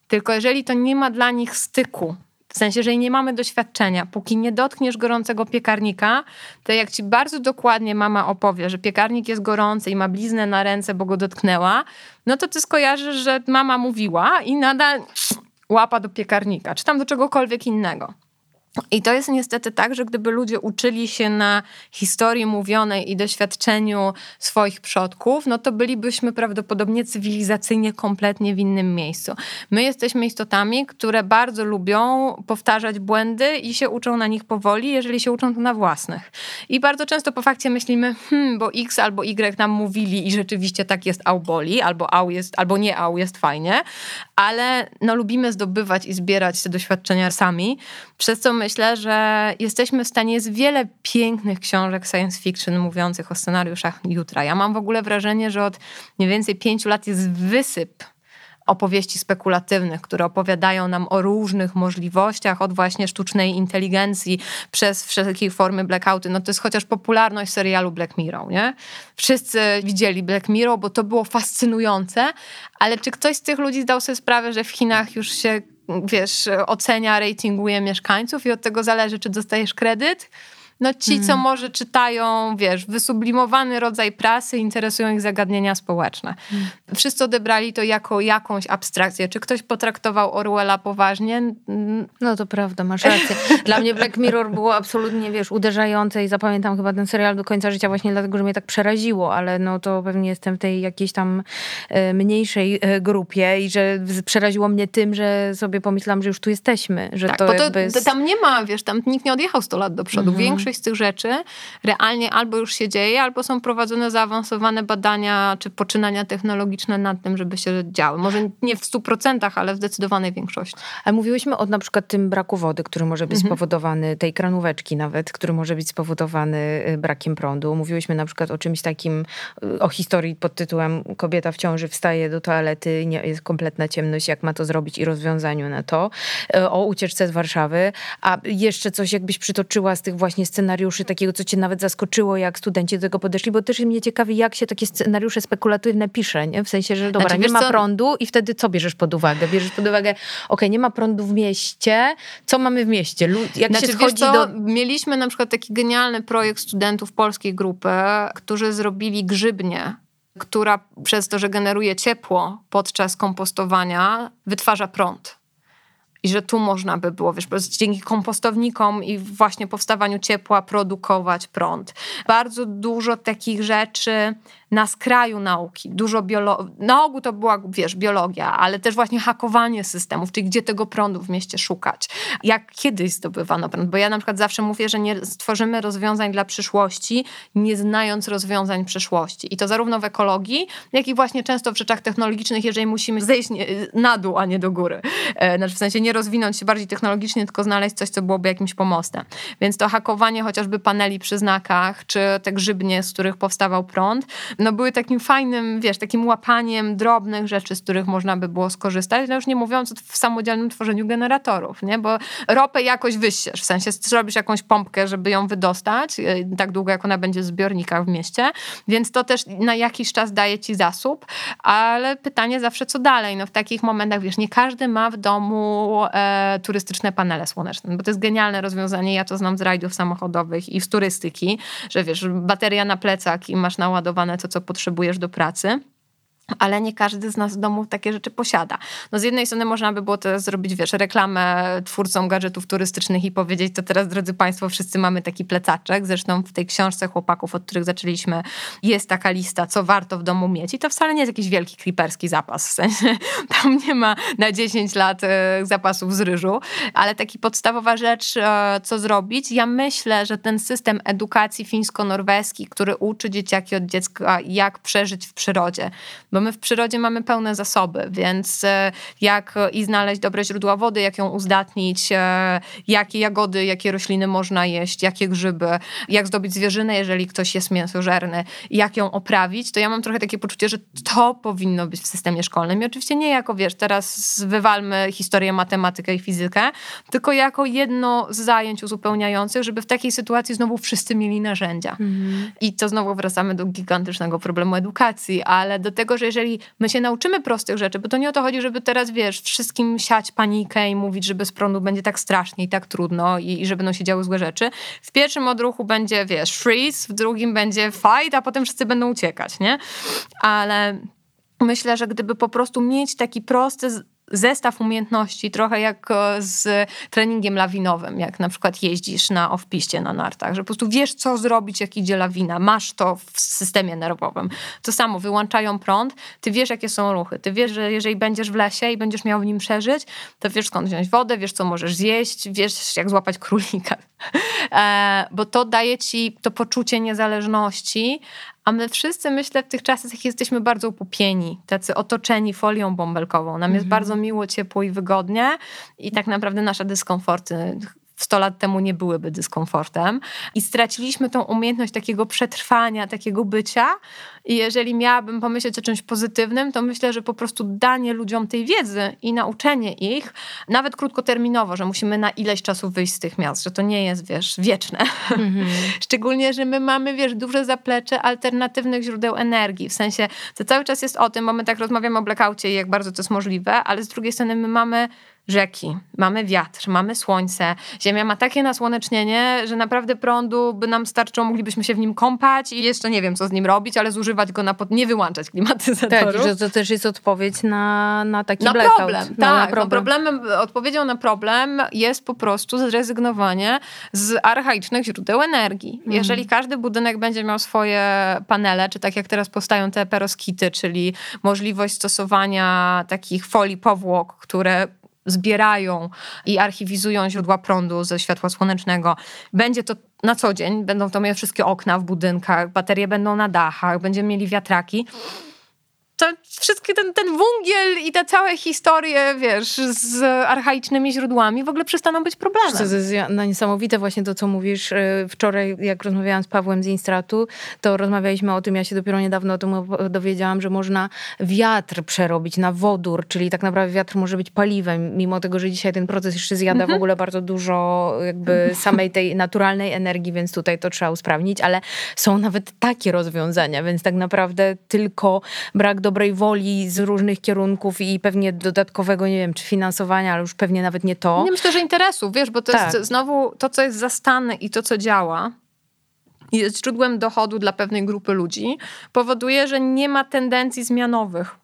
Tylko jeżeli to nie ma dla nich styku w sensie, jeżeli nie mamy doświadczenia, póki nie dotkniesz gorącego piekarnika, to jak ci bardzo dokładnie mama opowie, że piekarnik jest gorący i ma bliznę na ręce, bo go dotknęła, no to ty skojarzysz, że mama mówiła i nadal łapa do piekarnika, czy tam do czegokolwiek innego. I to jest niestety tak, że gdyby ludzie uczyli się na historii mówionej i doświadczeniu swoich przodków, no to bylibyśmy prawdopodobnie cywilizacyjnie kompletnie w innym miejscu. My jesteśmy istotami, które bardzo lubią powtarzać błędy i się uczą na nich powoli, jeżeli się uczą to na własnych. I bardzo często po fakcie myślimy, hmm, bo X albo Y nam mówili i rzeczywiście tak jest au boli, albo au jest, albo nie au jest fajnie, ale no, lubimy zdobywać i zbierać te doświadczenia sami, przez co myślę, że jesteśmy w stanie, jest wiele pięknych książek science fiction mówiących o scenariuszach jutra. Ja mam w ogóle wrażenie, że od mniej więcej pięciu lat jest wysyp opowieści spekulatywnych, które opowiadają nam o różnych możliwościach, od właśnie sztucznej inteligencji przez wszelkie formy blackouty. No to jest chociaż popularność serialu Black Mirror, nie? Wszyscy widzieli Black Mirror, bo to było fascynujące, ale czy ktoś z tych ludzi zdał sobie sprawę, że w Chinach już się, wiesz, ocenia, ratinguje mieszkańców i od tego zależy, czy dostajesz kredyt? No ci, co hmm. może czytają, wiesz, wysublimowany rodzaj prasy, interesują ich zagadnienia społeczne. Hmm. Wszyscy odebrali to jako jakąś abstrakcję. Czy ktoś potraktował Orwella poważnie? No to prawda, masz rację. Dla mnie Black Mirror było absolutnie, wiesz, uderzające i zapamiętam chyba ten serial do końca życia właśnie dlatego, że mnie tak przeraziło, ale no to pewnie jestem w tej jakiejś tam e, mniejszej e, grupie i że przeraziło mnie tym, że sobie pomyślałam, że już tu jesteśmy. Że tak, to, bo to, jest... tam nie ma, wiesz, tam nikt nie odjechał 100 lat do przodu. Mhm. Większość większość z tych rzeczy realnie albo już się dzieje, albo są prowadzone zaawansowane badania czy poczynania technologiczne nad tym, żeby się działy. Może nie w 100%, ale w zdecydowanej większości. Ale mówiłyśmy o na przykład tym braku wody, który może być mhm. spowodowany, tej kranóweczki nawet, który może być spowodowany y, brakiem prądu. Mówiłyśmy na przykład o czymś takim, y, o historii pod tytułem kobieta w ciąży wstaje do toalety, nie, jest kompletna ciemność, jak ma to zrobić i rozwiązaniu na to. Y, o ucieczce z Warszawy. A jeszcze coś jakbyś przytoczyła z tych właśnie scenariuszy scenariuszy, takiego, co cię nawet zaskoczyło, jak studenci do tego podeszli, bo też mnie ciekawi, jak się takie scenariusze spekulatywne pisze, nie? W sensie, że dobra, znaczy, nie ma co? prądu i wtedy co bierzesz pod uwagę? Bierzesz pod uwagę, ok, nie ma prądu w mieście, co mamy w mieście? Jak znaczy, się schodzi do... Mieliśmy na przykład taki genialny projekt studentów polskiej grupy, którzy zrobili grzybnię, która przez to, że generuje ciepło podczas kompostowania, wytwarza prąd i że tu można by było, wiesz, dzięki kompostownikom i właśnie powstawaniu ciepła produkować prąd. Bardzo dużo takich rzeczy na skraju nauki, dużo biologii. Na ogół to była, wiesz, biologia, ale też właśnie hakowanie systemów, czyli gdzie tego prądu w mieście szukać. Jak kiedyś zdobywano prąd, bo ja na przykład zawsze mówię, że nie stworzymy rozwiązań dla przyszłości, nie znając rozwiązań przeszłości. I to zarówno w ekologii, jak i właśnie często w rzeczach technologicznych, jeżeli musimy zejść na dół, a nie do góry. E, znaczy w sensie nie rozwinąć się bardziej technologicznie, tylko znaleźć coś, co byłoby jakimś pomostem. Więc to hakowanie chociażby paneli przy znakach, czy te grzybnie, z których powstawał prąd, no były takim fajnym, wiesz, takim łapaniem drobnych rzeczy, z których można by było skorzystać, no już nie mówiąc o w samodzielnym tworzeniu generatorów, nie? Bo ropę jakoś wyściesz, w sensie zrobisz jakąś pompkę, żeby ją wydostać, y, tak długo jak ona będzie w zbiornikach w mieście, więc to też na jakiś czas daje ci zasób, ale pytanie zawsze co dalej, no w takich momentach, wiesz, nie każdy ma w domu e, turystyczne panele słoneczne, bo to jest genialne rozwiązanie, ja to znam z rajdów samochodowych i z turystyki, że wiesz, bateria na plecach i masz naładowane to, co potrzebujesz do pracy ale nie każdy z nas w domu takie rzeczy posiada. No z jednej strony można by było teraz zrobić, wiesz, reklamę twórcom gadżetów turystycznych i powiedzieć, to teraz, drodzy Państwo, wszyscy mamy taki plecaczek. Zresztą w tej książce chłopaków, od których zaczęliśmy, jest taka lista, co warto w domu mieć. I to wcale nie jest jakiś wielki kliperski zapas. W sensie tam nie ma na 10 lat e, zapasów z ryżu, ale taki podstawowa rzecz, e, co zrobić. Ja myślę, że ten system edukacji fińsko-norweski, który uczy dzieciaki od dziecka, jak przeżyć w przyrodzie, bo my w przyrodzie mamy pełne zasoby, więc e, jak i znaleźć dobre źródła wody, jak ją uzdatnić, e, jakie jagody, jakie rośliny można jeść, jakie grzyby, jak zdobyć zwierzynę, jeżeli ktoś jest mięsożerny, jak ją oprawić, to ja mam trochę takie poczucie, że to powinno być w systemie szkolnym. I oczywiście nie jako, wiesz, teraz wywalmy historię, matematykę i fizykę, tylko jako jedno z zajęć uzupełniających, żeby w takiej sytuacji znowu wszyscy mieli narzędzia. Mhm. I to znowu wracamy do gigantycznego problemu edukacji, ale do tego, że jeżeli my się nauczymy prostych rzeczy, bo to nie o to chodzi, żeby teraz, wiesz, wszystkim siać panikę i mówić, że bez prądu będzie tak strasznie i tak trudno i, i że będą się działy złe rzeczy. W pierwszym odruchu będzie, wiesz, freeze, w drugim będzie fight, a potem wszyscy będą uciekać, nie? Ale myślę, że gdyby po prostu mieć taki prosty zestaw umiejętności, trochę jak e, z treningiem lawinowym, jak na przykład jeździsz na off-piście na nartach, że po prostu wiesz, co zrobić, jak idzie lawina, masz to w systemie nerwowym. To samo, wyłączają prąd, ty wiesz, jakie są ruchy, ty wiesz, że jeżeli będziesz w lesie i będziesz miał w nim przeżyć, to wiesz, skąd wziąć wodę, wiesz, co możesz zjeść, wiesz, jak złapać królika. e, bo to daje ci to poczucie niezależności, a my wszyscy, myślę, w tych czasach jesteśmy bardzo upupieni, tacy otoczeni folią bąbelkową. Nam jest mhm. bardzo miło, ciepło i wygodnie i tak naprawdę nasze dyskomforty 100 lat temu nie byłyby dyskomfortem. I straciliśmy tą umiejętność takiego przetrwania, takiego bycia. I jeżeli miałabym pomyśleć o czymś pozytywnym, to myślę, że po prostu danie ludziom tej wiedzy i nauczenie ich, nawet krótkoterminowo, że musimy na ileś czasu wyjść z tych miast, że to nie jest, wiesz, wieczne. Mm-hmm. Szczególnie, że my mamy, wiesz, duże zaplecze alternatywnych źródeł energii. W sensie, to cały czas jest o tym, bo my tak rozmawiamy o blackoutie i jak bardzo to jest możliwe, ale z drugiej strony my mamy rzeki, mamy wiatr, mamy słońce. Ziemia ma takie nasłonecznienie, że naprawdę prądu by nam starczyło, moglibyśmy się w nim kąpać i jeszcze nie wiem, co z nim robić, ale zużywać go na pod... nie wyłączać klimatyzatorów. Tak, że to też jest odpowiedź na, na taki na blackout. problem. No, tak, na problem. problemem, odpowiedzią na problem jest po prostu zrezygnowanie z archaicznych źródeł energii. Mhm. Jeżeli każdy budynek będzie miał swoje panele, czy tak jak teraz powstają te peroskity, czyli możliwość stosowania takich folii powłok, które zbierają i archiwizują źródła prądu ze światła słonecznego. Będzie to na co dzień, będą to miały wszystkie okna w budynkach, baterie będą na dachach, będziemy mieli wiatraki to wszystkie ten, ten wungiel i te całe historie, wiesz, z archaicznymi źródłami w ogóle przestaną być problemem. To jest no, niesamowite właśnie to, co mówisz. E, wczoraj, jak rozmawiałam z Pawłem z Instratu, to rozmawialiśmy o tym, ja się dopiero niedawno o tym dowiedziałam, że można wiatr przerobić na wodór, czyli tak naprawdę wiatr może być paliwem, mimo tego, że dzisiaj ten proces jeszcze zjada w mhm. ogóle bardzo dużo jakby samej tej naturalnej energii, więc tutaj to trzeba usprawnić, ale są nawet takie rozwiązania, więc tak naprawdę tylko brak do dobrej woli z różnych kierunków i pewnie dodatkowego, nie wiem, czy finansowania, ale już pewnie nawet nie to. Nie myślę, że interesu, wiesz, bo to tak. jest znowu to, co jest zastane i to, co działa, jest źródłem dochodu dla pewnej grupy ludzi, powoduje, że nie ma tendencji zmianowych.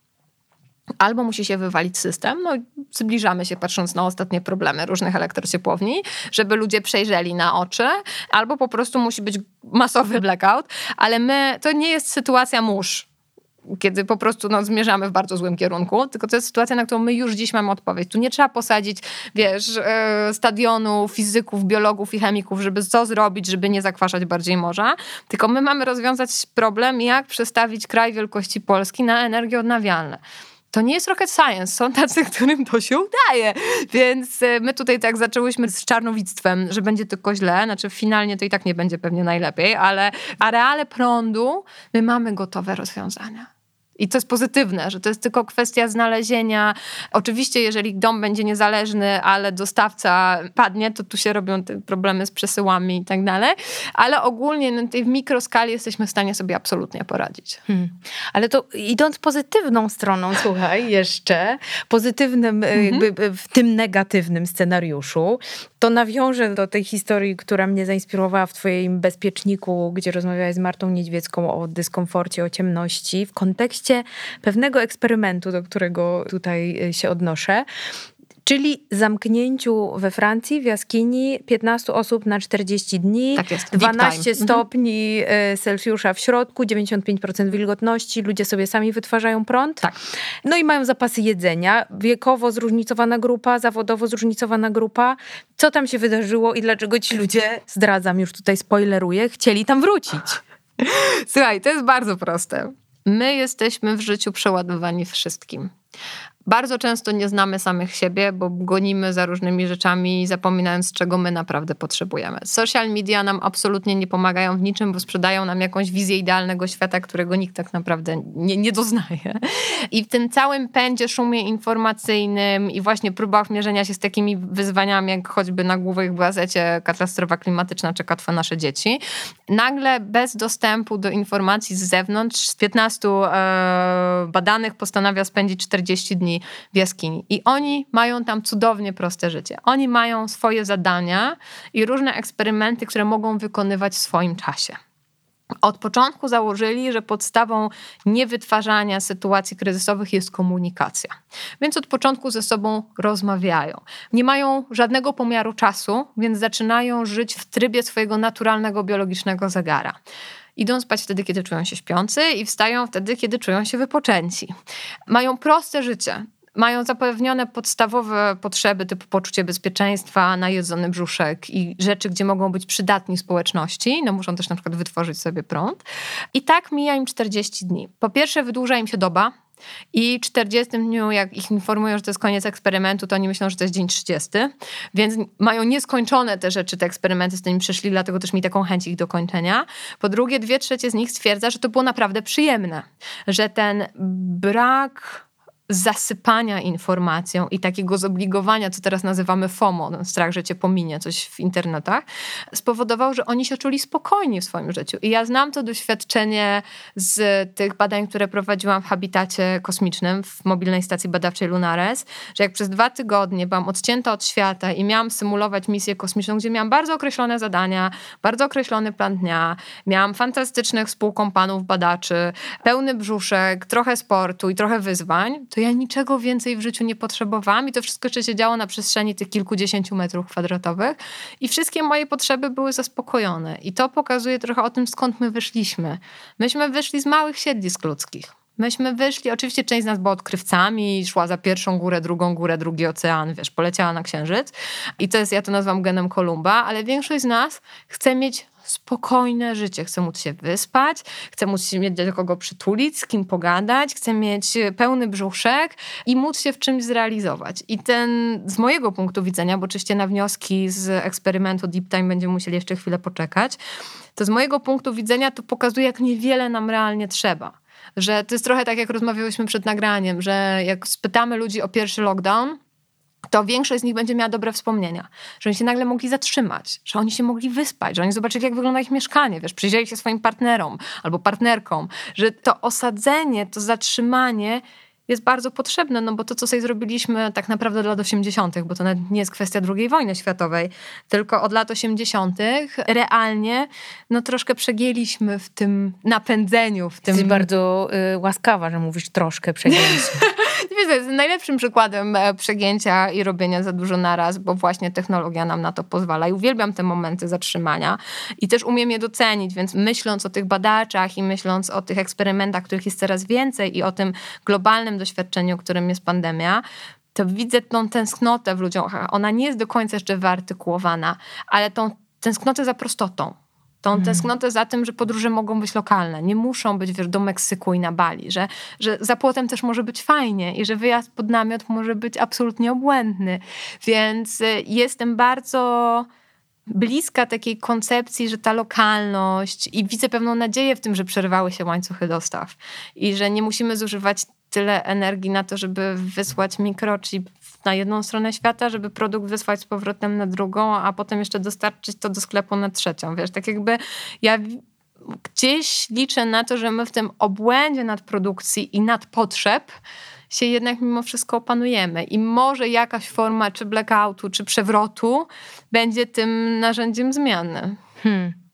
Albo musi się wywalić system, no zbliżamy się patrząc na ostatnie problemy różnych elektrociepłowni, żeby ludzie przejrzeli na oczy, albo po prostu musi być masowy blackout, ale my, to nie jest sytuacja mórz kiedy po prostu no, zmierzamy w bardzo złym kierunku, tylko to jest sytuacja, na którą my już dziś mamy odpowiedź. Tu nie trzeba posadzić, wiesz, e, stadionu fizyków, biologów i chemików, żeby co zrobić, żeby nie zakwaszać bardziej morza, tylko my mamy rozwiązać problem, jak przestawić kraj wielkości Polski na energię odnawialne to nie jest rocket science. Są tacy, którym to się udaje. Więc e, my tutaj tak zaczęłyśmy z czarnowictwem, że będzie tylko źle. Znaczy finalnie to i tak nie będzie pewnie najlepiej, ale areale prądu my mamy gotowe rozwiązania. I to jest pozytywne, że to jest tylko kwestia znalezienia. Oczywiście, jeżeli dom będzie niezależny, ale dostawca padnie, to tu się robią te problemy z przesyłami i tak dalej. Ale ogólnie na tej w mikroskali jesteśmy w stanie sobie absolutnie poradzić. Hmm. Ale to idąc pozytywną stroną, słuchaj, jeszcze pozytywnym, mhm. jakby w tym negatywnym scenariuszu, to nawiążę do tej historii, która mnie zainspirowała w Twoim bezpieczniku, gdzie rozmawiałeś z Martą Niedźwiecką o dyskomforcie, o ciemności, w kontekście pewnego eksperymentu, do którego tutaj e, się odnoszę czyli zamknięciu we Francji w jaskini 15 osób na 40 dni, tak jest, 12 mhm. stopni mhm. Celsjusza w środku, 95% wilgotności, ludzie sobie sami wytwarzają prąd. Tak. No i mają zapasy jedzenia, wiekowo zróżnicowana grupa, zawodowo zróżnicowana grupa. Co tam się wydarzyło i dlaczego ci ludzie, zdradzam już tutaj spoileruję, chcieli tam wrócić? Słuchaj, to jest bardzo proste. My jesteśmy w życiu przeładowani wszystkim. Bardzo często nie znamy samych siebie, bo gonimy za różnymi rzeczami, zapominając, czego my naprawdę potrzebujemy. Social media nam absolutnie nie pomagają w niczym, bo sprzedają nam jakąś wizję idealnego świata, którego nikt tak naprawdę nie, nie doznaje. I w tym całym pędzie, szumie informacyjnym i właśnie próbach mierzenia się z takimi wyzwaniami, jak choćby na główek w gazecie katastrofa klimatyczna czeka twoje nasze dzieci, nagle bez dostępu do informacji z zewnątrz, z 15 e, badanych postanawia spędzić 40 dni w jaskini. I oni mają tam cudownie proste życie. Oni mają swoje zadania i różne eksperymenty, które mogą wykonywać w swoim czasie. Od początku założyli, że podstawą niewytwarzania sytuacji kryzysowych jest komunikacja. Więc od początku ze sobą rozmawiają. Nie mają żadnego pomiaru czasu, więc zaczynają żyć w trybie swojego naturalnego biologicznego zegara. Idą spać wtedy, kiedy czują się śpiący i wstają wtedy, kiedy czują się wypoczęci. Mają proste życie mają zapewnione podstawowe potrzeby typu poczucie bezpieczeństwa, najedzony brzuszek i rzeczy, gdzie mogą być przydatni społeczności, no muszą też na przykład wytworzyć sobie prąd. I tak mija im 40 dni. Po pierwsze wydłuża im się doba, i 40 dniu, jak ich informują, że to jest koniec eksperymentu, to oni myślą, że to jest dzień 30. Więc mają nieskończone te rzeczy, te eksperymenty, z którymi przeszli, dlatego też mi taką chęć ich dokończenia. Po drugie, dwie trzecie z nich stwierdza, że to było naprawdę przyjemne. Że ten brak zasypania informacją i takiego zobligowania, co teraz nazywamy FOMO, no, strach, że cię pominie coś w internetach, spowodował, że oni się czuli spokojni w swoim życiu. I ja znam to doświadczenie z tych badań, które prowadziłam w habitacie kosmicznym, w mobilnej stacji badawczej Lunares, że jak przez dwa tygodnie byłam odcięta od świata i miałam symulować misję kosmiczną, gdzie miałam bardzo określone zadania, bardzo określony plan dnia, miałam fantastycznych współkompanów badaczy, pełny brzuszek, trochę sportu i trochę wyzwań, to ja niczego więcej w życiu nie potrzebowałam i to wszystko jeszcze się działo na przestrzeni tych kilkudziesięciu metrów kwadratowych i wszystkie moje potrzeby były zaspokojone. I to pokazuje trochę o tym, skąd my wyszliśmy. Myśmy wyszli z małych siedlisk ludzkich. Myśmy wyszli, oczywiście część z nas była odkrywcami, szła za pierwszą górę, drugą górę, drugi ocean, wiesz, poleciała na księżyc. I to jest, ja to nazywam genem Kolumba, ale większość z nas chce mieć spokojne życie. Chcę móc się wyspać, chcę móc się mieć do kogo przytulić, z kim pogadać, chcę mieć pełny brzuszek i móc się w czymś zrealizować. I ten z mojego punktu widzenia, bo oczywiście na wnioski z eksperymentu Deep Time będziemy musieli jeszcze chwilę poczekać, to z mojego punktu widzenia to pokazuje, jak niewiele nam realnie trzeba. Że to jest trochę tak, jak rozmawiałyśmy przed nagraniem, że jak spytamy ludzi o pierwszy lockdown, to większość z nich będzie miała dobre wspomnienia, że oni się nagle mogli zatrzymać, że oni się mogli wyspać, że oni zobaczyli, jak wygląda ich mieszkanie, wiesz, przyjrzeli się swoim partnerom albo partnerkom, że to osadzenie, to zatrzymanie jest bardzo potrzebne, no bo to, co sobie zrobiliśmy tak naprawdę od lat 80., bo to nie jest kwestia II wojny światowej, tylko od lat 80., realnie no troszkę przegięliśmy w tym napędzeniu, w tym... Jesteś bardzo y, łaskawa, że mówisz troszkę przegięliśmy. Wiesz, jest najlepszym przykładem e, przegięcia i robienia za dużo naraz, bo właśnie technologia nam na to pozwala i uwielbiam te momenty zatrzymania i też umiem je docenić, więc myśląc o tych badaczach i myśląc o tych eksperymentach, których jest coraz więcej i o tym globalnym doświadczeniu, którym jest pandemia, to widzę tą tęsknotę w ludziach. Ona nie jest do końca jeszcze wyartykułowana, ale tą tęsknotę za prostotą tą mhm. tęsknotę za tym, że podróże mogą być lokalne, nie muszą być wiesz, do Meksyku i na Bali, że, że za płotem też może być fajnie i że wyjazd pod namiot może być absolutnie obłędny. Więc y, jestem bardzo bliska takiej koncepcji, że ta lokalność i widzę pewną nadzieję w tym, że przerwały się łańcuchy dostaw i że nie musimy zużywać tyle energii na to, żeby wysłać mikrochip na jedną stronę świata, żeby produkt wysłać z powrotem na drugą, a potem jeszcze dostarczyć to do sklepu na trzecią. Wiesz, tak jakby ja gdzieś liczę na to, że my w tym obłędzie nadprodukcji i nadpotrzeb się jednak mimo wszystko opanujemy. I może jakaś forma czy blackoutu, czy przewrotu będzie tym narzędziem zmiany. Hmm.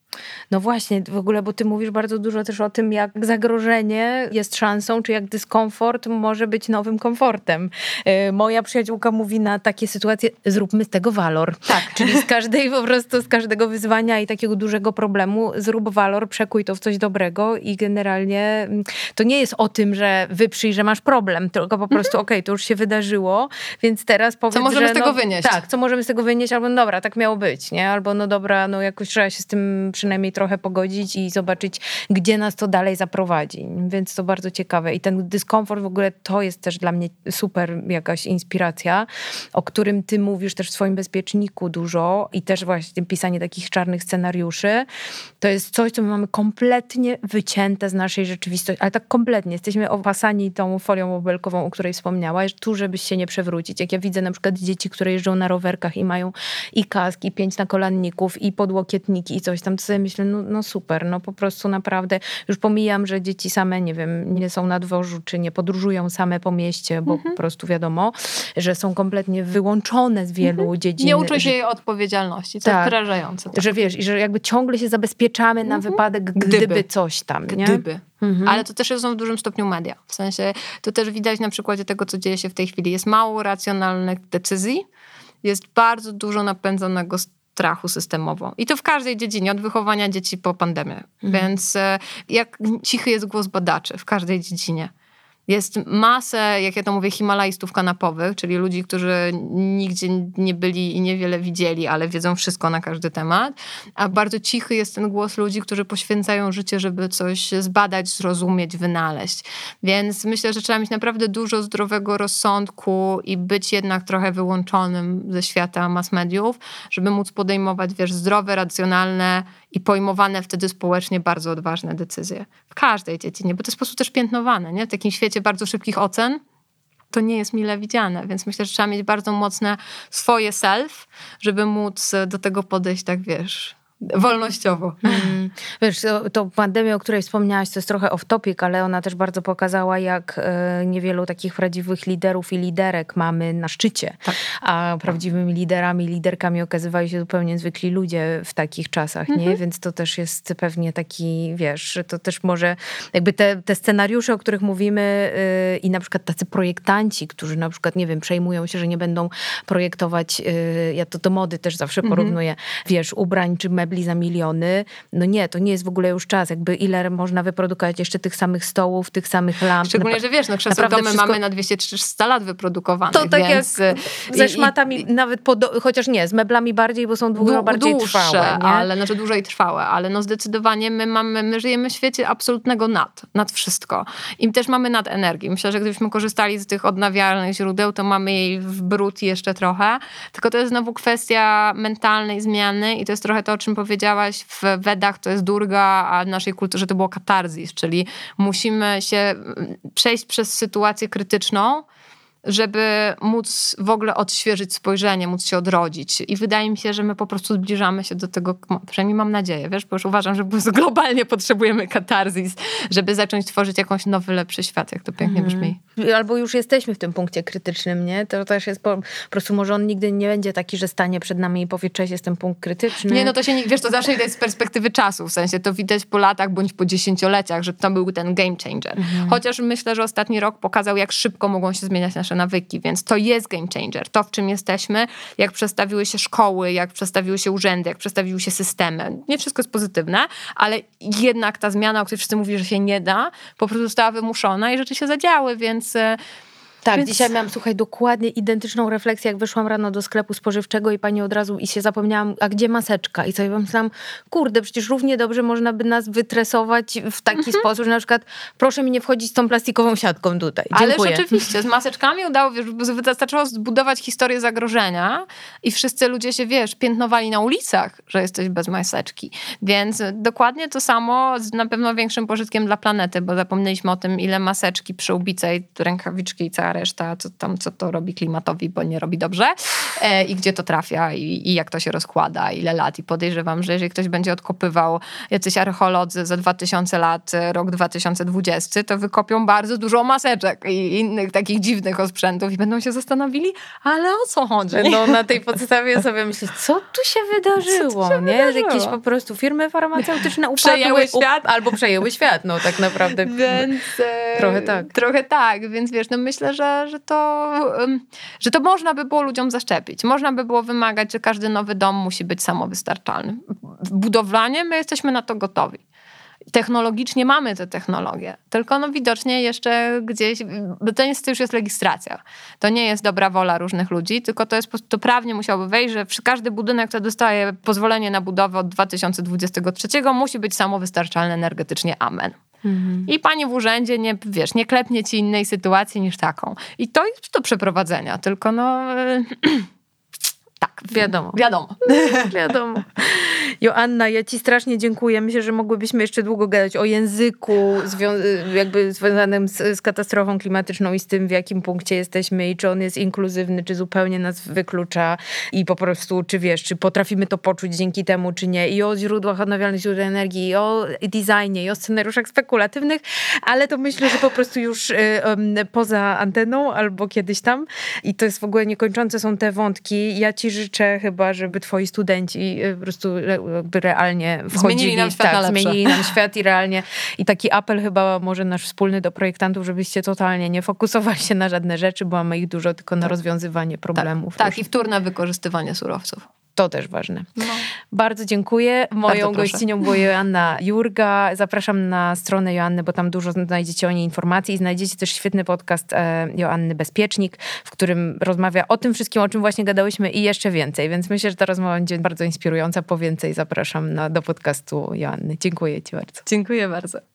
No właśnie, w ogóle, bo ty mówisz bardzo dużo też o tym, jak zagrożenie jest szansą, czy jak dyskomfort może być nowym komfortem. E, moja przyjaciółka mówi na takie sytuacje, zróbmy z tego walor. Tak. Czyli z każdej po prostu, z każdego wyzwania i takiego dużego problemu zrób walor, przekuj to w coś dobrego i generalnie mm, to nie jest o tym, że wyprzyj, że masz problem, tylko po prostu mhm. okej, okay, to już się wydarzyło, więc teraz powiedz, Co możemy że, z tego no, wynieść. Tak, co możemy z tego wynieść, albo no dobra, tak miało być, nie? Albo no dobra, no jakoś trzeba się z tym przynajmniej trochę pogodzić i zobaczyć, gdzie nas to dalej zaprowadzi. Więc to bardzo ciekawe. I ten dyskomfort w ogóle to jest też dla mnie super jakaś inspiracja, o którym ty mówisz też w swoim bezpieczniku dużo i też właśnie pisanie takich czarnych scenariuszy. To jest coś, co my mamy kompletnie wycięte z naszej rzeczywistości, ale tak kompletnie. Jesteśmy opasani tą folią obelkową, o której wspomniałaś, tu, żebyś się nie przewrócić. Jak ja widzę na przykład dzieci, które jeżdżą na rowerkach i mają i kaski, pięć nakolanników, i podłokietniki, i coś tam, to sobie myślę, no, no super, no po prostu naprawdę, już pomijam, że dzieci same, nie wiem, nie są na dworzu, czy nie podróżują same po mieście, bo mhm. po prostu wiadomo, że są kompletnie wyłączone z wielu mhm. dziedzin. Nie uczą się jej odpowiedzialności, co tak, wrażające. Tak. Że wiesz, i że jakby ciągle się zabezpieczamy mhm. na wypadek, gdyby, gdyby coś tam, nie? Gdyby. Mhm. Ale to też są w dużym stopniu media. W sensie, to też widać na przykładzie tego, co dzieje się w tej chwili. Jest mało racjonalnych decyzji, jest bardzo dużo napędzonego strachu systemowo. I to w każdej dziedzinie, od wychowania dzieci po pandemię. Mhm. Więc e, jak cichy jest głos badaczy w każdej dziedzinie. Jest masę, jak ja to mówię, himalajstów kanapowych, czyli ludzi, którzy nigdzie nie byli i niewiele widzieli, ale wiedzą wszystko na każdy temat. A bardzo cichy jest ten głos ludzi, którzy poświęcają życie, żeby coś zbadać, zrozumieć, wynaleźć. Więc myślę, że trzeba mieć naprawdę dużo zdrowego rozsądku i być jednak trochę wyłączonym ze świata mass mediów, żeby móc podejmować, wiesz, zdrowe, racjonalne i pojmowane wtedy społecznie bardzo odważne decyzje. W każdej dziedzinie, bo to jest po prostu też piętnowane, nie? W takim świecie bardzo szybkich ocen to nie jest mile widziane, więc myślę, że trzeba mieć bardzo mocne swoje self, żeby móc do tego podejść tak, wiesz, wolnościowo. Mm. Wiesz, to, to pandemia, o której wspomniałaś, to jest trochę off-topic, ale ona też bardzo pokazała, jak e, niewielu takich prawdziwych liderów i liderek mamy na szczycie. Tak. A prawdziwymi liderami, liderkami okazywali się zupełnie zwykli ludzie w takich czasach, nie? Mhm. Więc to też jest pewnie taki, wiesz, to też może jakby te, te scenariusze, o których mówimy yy, i na przykład tacy projektanci, którzy na przykład, nie wiem, przejmują się, że nie będą projektować, yy, ja to do mody też zawsze mhm. porównuję, wiesz, ubrań czy mebli mebli za miliony. No nie, to nie jest w ogóle już czas. Jakby ile można wyprodukować jeszcze tych samych stołów, tych samych lamp. Szczególnie, że wiesz, no krzesła domy wszystko... mamy na 200-300 lat wyprodukowanych. To tak więc... jak ze szmatami, I, nawet pod, chociaż nie, z meblami bardziej, bo są dużo bardziej dłuższe, trwałe. Nie? ale znaczy dłużej trwałe, ale no zdecydowanie my mamy, my żyjemy w świecie absolutnego nad, nad wszystko. I też mamy nad energii. Myślę, że gdybyśmy korzystali z tych odnawialnych źródeł, to mamy jej w brud jeszcze trochę. Tylko to jest znowu kwestia mentalnej zmiany i to jest trochę to, o czym powiedziałaś, w Wedach to jest durga, a w naszej kulturze to było katarzis, czyli musimy się mm, przejść przez sytuację krytyczną, żeby móc w ogóle odświeżyć spojrzenie, móc się odrodzić. I wydaje mi się, że my po prostu zbliżamy się do tego, przynajmniej mam nadzieję, wiesz, bo już uważam, że globalnie potrzebujemy katarzis, żeby zacząć tworzyć jakąś nowy, lepszy świat, jak to pięknie mm. brzmi. Albo już jesteśmy w tym punkcie krytycznym, nie? To też jest po, po, prostu może on nigdy nie będzie taki, że stanie przed nami i powie, cześć, jestem punkt krytyczny. Nie, no to się, nie, wiesz, to zawsze widać z perspektywy czasu, w sensie to widać po latach bądź po dziesięcioleciach, że to był ten game changer. Mm. Chociaż myślę, że ostatni rok pokazał, jak szybko mogą się zmieniać nasze nasze nawyki, więc to jest game changer. To, w czym jesteśmy, jak przestawiły się szkoły, jak przestawiły się urzędy, jak przestawiły się systemy. Nie wszystko jest pozytywne, ale jednak ta zmiana, o której wszyscy mówili, że się nie da, po prostu została wymuszona i rzeczy się zadziały, więc e, tak, Więc... dzisiaj miałam, słuchaj, dokładnie identyczną refleksję, jak wyszłam rano do sklepu spożywczego i pani od razu i się zapomniałam, a gdzie maseczka? I sobie pomyślałam, kurde, przecież równie dobrze można by nas wytresować w taki mhm. sposób, że na przykład proszę mi nie wchodzić z tą plastikową siatką tutaj. Dziękuję. Ale rzeczywiście, z maseczkami udało, wiesz, wystarczyło zbudować historię zagrożenia i wszyscy ludzie się, wiesz, piętnowali na ulicach, że jesteś bez maseczki. Więc dokładnie to samo z na pewno większym pożytkiem dla planety, bo zapomnieliśmy o tym, ile maseczki, przyłbice i rękawiczki i cała reszta, co tam, co to robi klimatowi, bo nie robi dobrze e, i gdzie to trafia i, i, jak to się rozkłada, ile lat. I podejrzewam, że jeżeli ktoś będzie odkopywał jacyś archeolodzy za 2000 lat, rok 2020, to wykopią bardzo dużo maseczek i innych takich dziwnych osprzętów i będą się zastanowili, ale o co chodzi? No na tej podstawie sobie myśleć, co tu się wydarzyło, tu się nie? Wydarzyło? Jakieś po prostu firmy farmaceutyczne upadły. Przejęły świat. albo przejęły świat, no tak naprawdę. Więc, e, trochę tak. Trochę tak, więc wiesz, no myślę, że że, że, to, że to można by było ludziom zaszczepić. Można by było wymagać, że każdy nowy dom musi być samowystarczalny. Budowlanie my jesteśmy na to gotowi technologicznie mamy te technologie, tylko no widocznie jeszcze gdzieś, bo to, jest, to już jest legislacja. To nie jest dobra wola różnych ludzi, tylko to jest to prawnie musiałoby wejść, że każdy budynek, który dostaje pozwolenie na budowę od 2023 musi być samowystarczalny energetycznie. Amen. Mhm. I pani w urzędzie nie, wiesz, nie klepnie ci innej sytuacji niż taką. I to jest do przeprowadzenia, tylko no... tak, wiadomo. Wiadomo. wiadomo. Joanna, ja ci strasznie dziękuję. Myślę, że mogłybyśmy jeszcze długo gadać o języku jakby związanym z, z, katastrofą klimatyczną i z tym, w jakim punkcie jesteśmy i czy on jest inkluzywny, czy zupełnie nas wyklucza i po prostu, czy wiesz, czy potrafimy to poczuć dzięki temu, czy nie. I o źródłach odnawialnych źródeł energii, i o designie, i o scenariuszach spekulatywnych, ale to myślę, że po prostu już y, poza anteną albo kiedyś tam. I to jest w ogóle niekończące są te wątki. Ja ci życzę chyba, żeby twoi studenci y, po prostu jakby realnie wchodzili. Zmienili nam świat tak, zmienili nam świat i realnie. I taki apel chyba może nasz wspólny do projektantów, żebyście totalnie nie fokusowali się na żadne rzeczy, bo mamy ich dużo tylko na tak. rozwiązywanie problemów. Tak, tak i wtórne wykorzystywanie surowców. To też ważne. No. Bardzo dziękuję. Moją gościnią była Joanna Jurga. Zapraszam na stronę Joanny, bo tam dużo znajdziecie o niej informacji i znajdziecie też świetny podcast e, Joanny Bezpiecznik, w którym rozmawia o tym wszystkim, o czym właśnie gadałyśmy i jeszcze więcej. Więc myślę, że ta rozmowa będzie bardzo inspirująca. Po więcej zapraszam na, do podcastu Joanny. Dziękuję Ci bardzo. Dziękuję bardzo.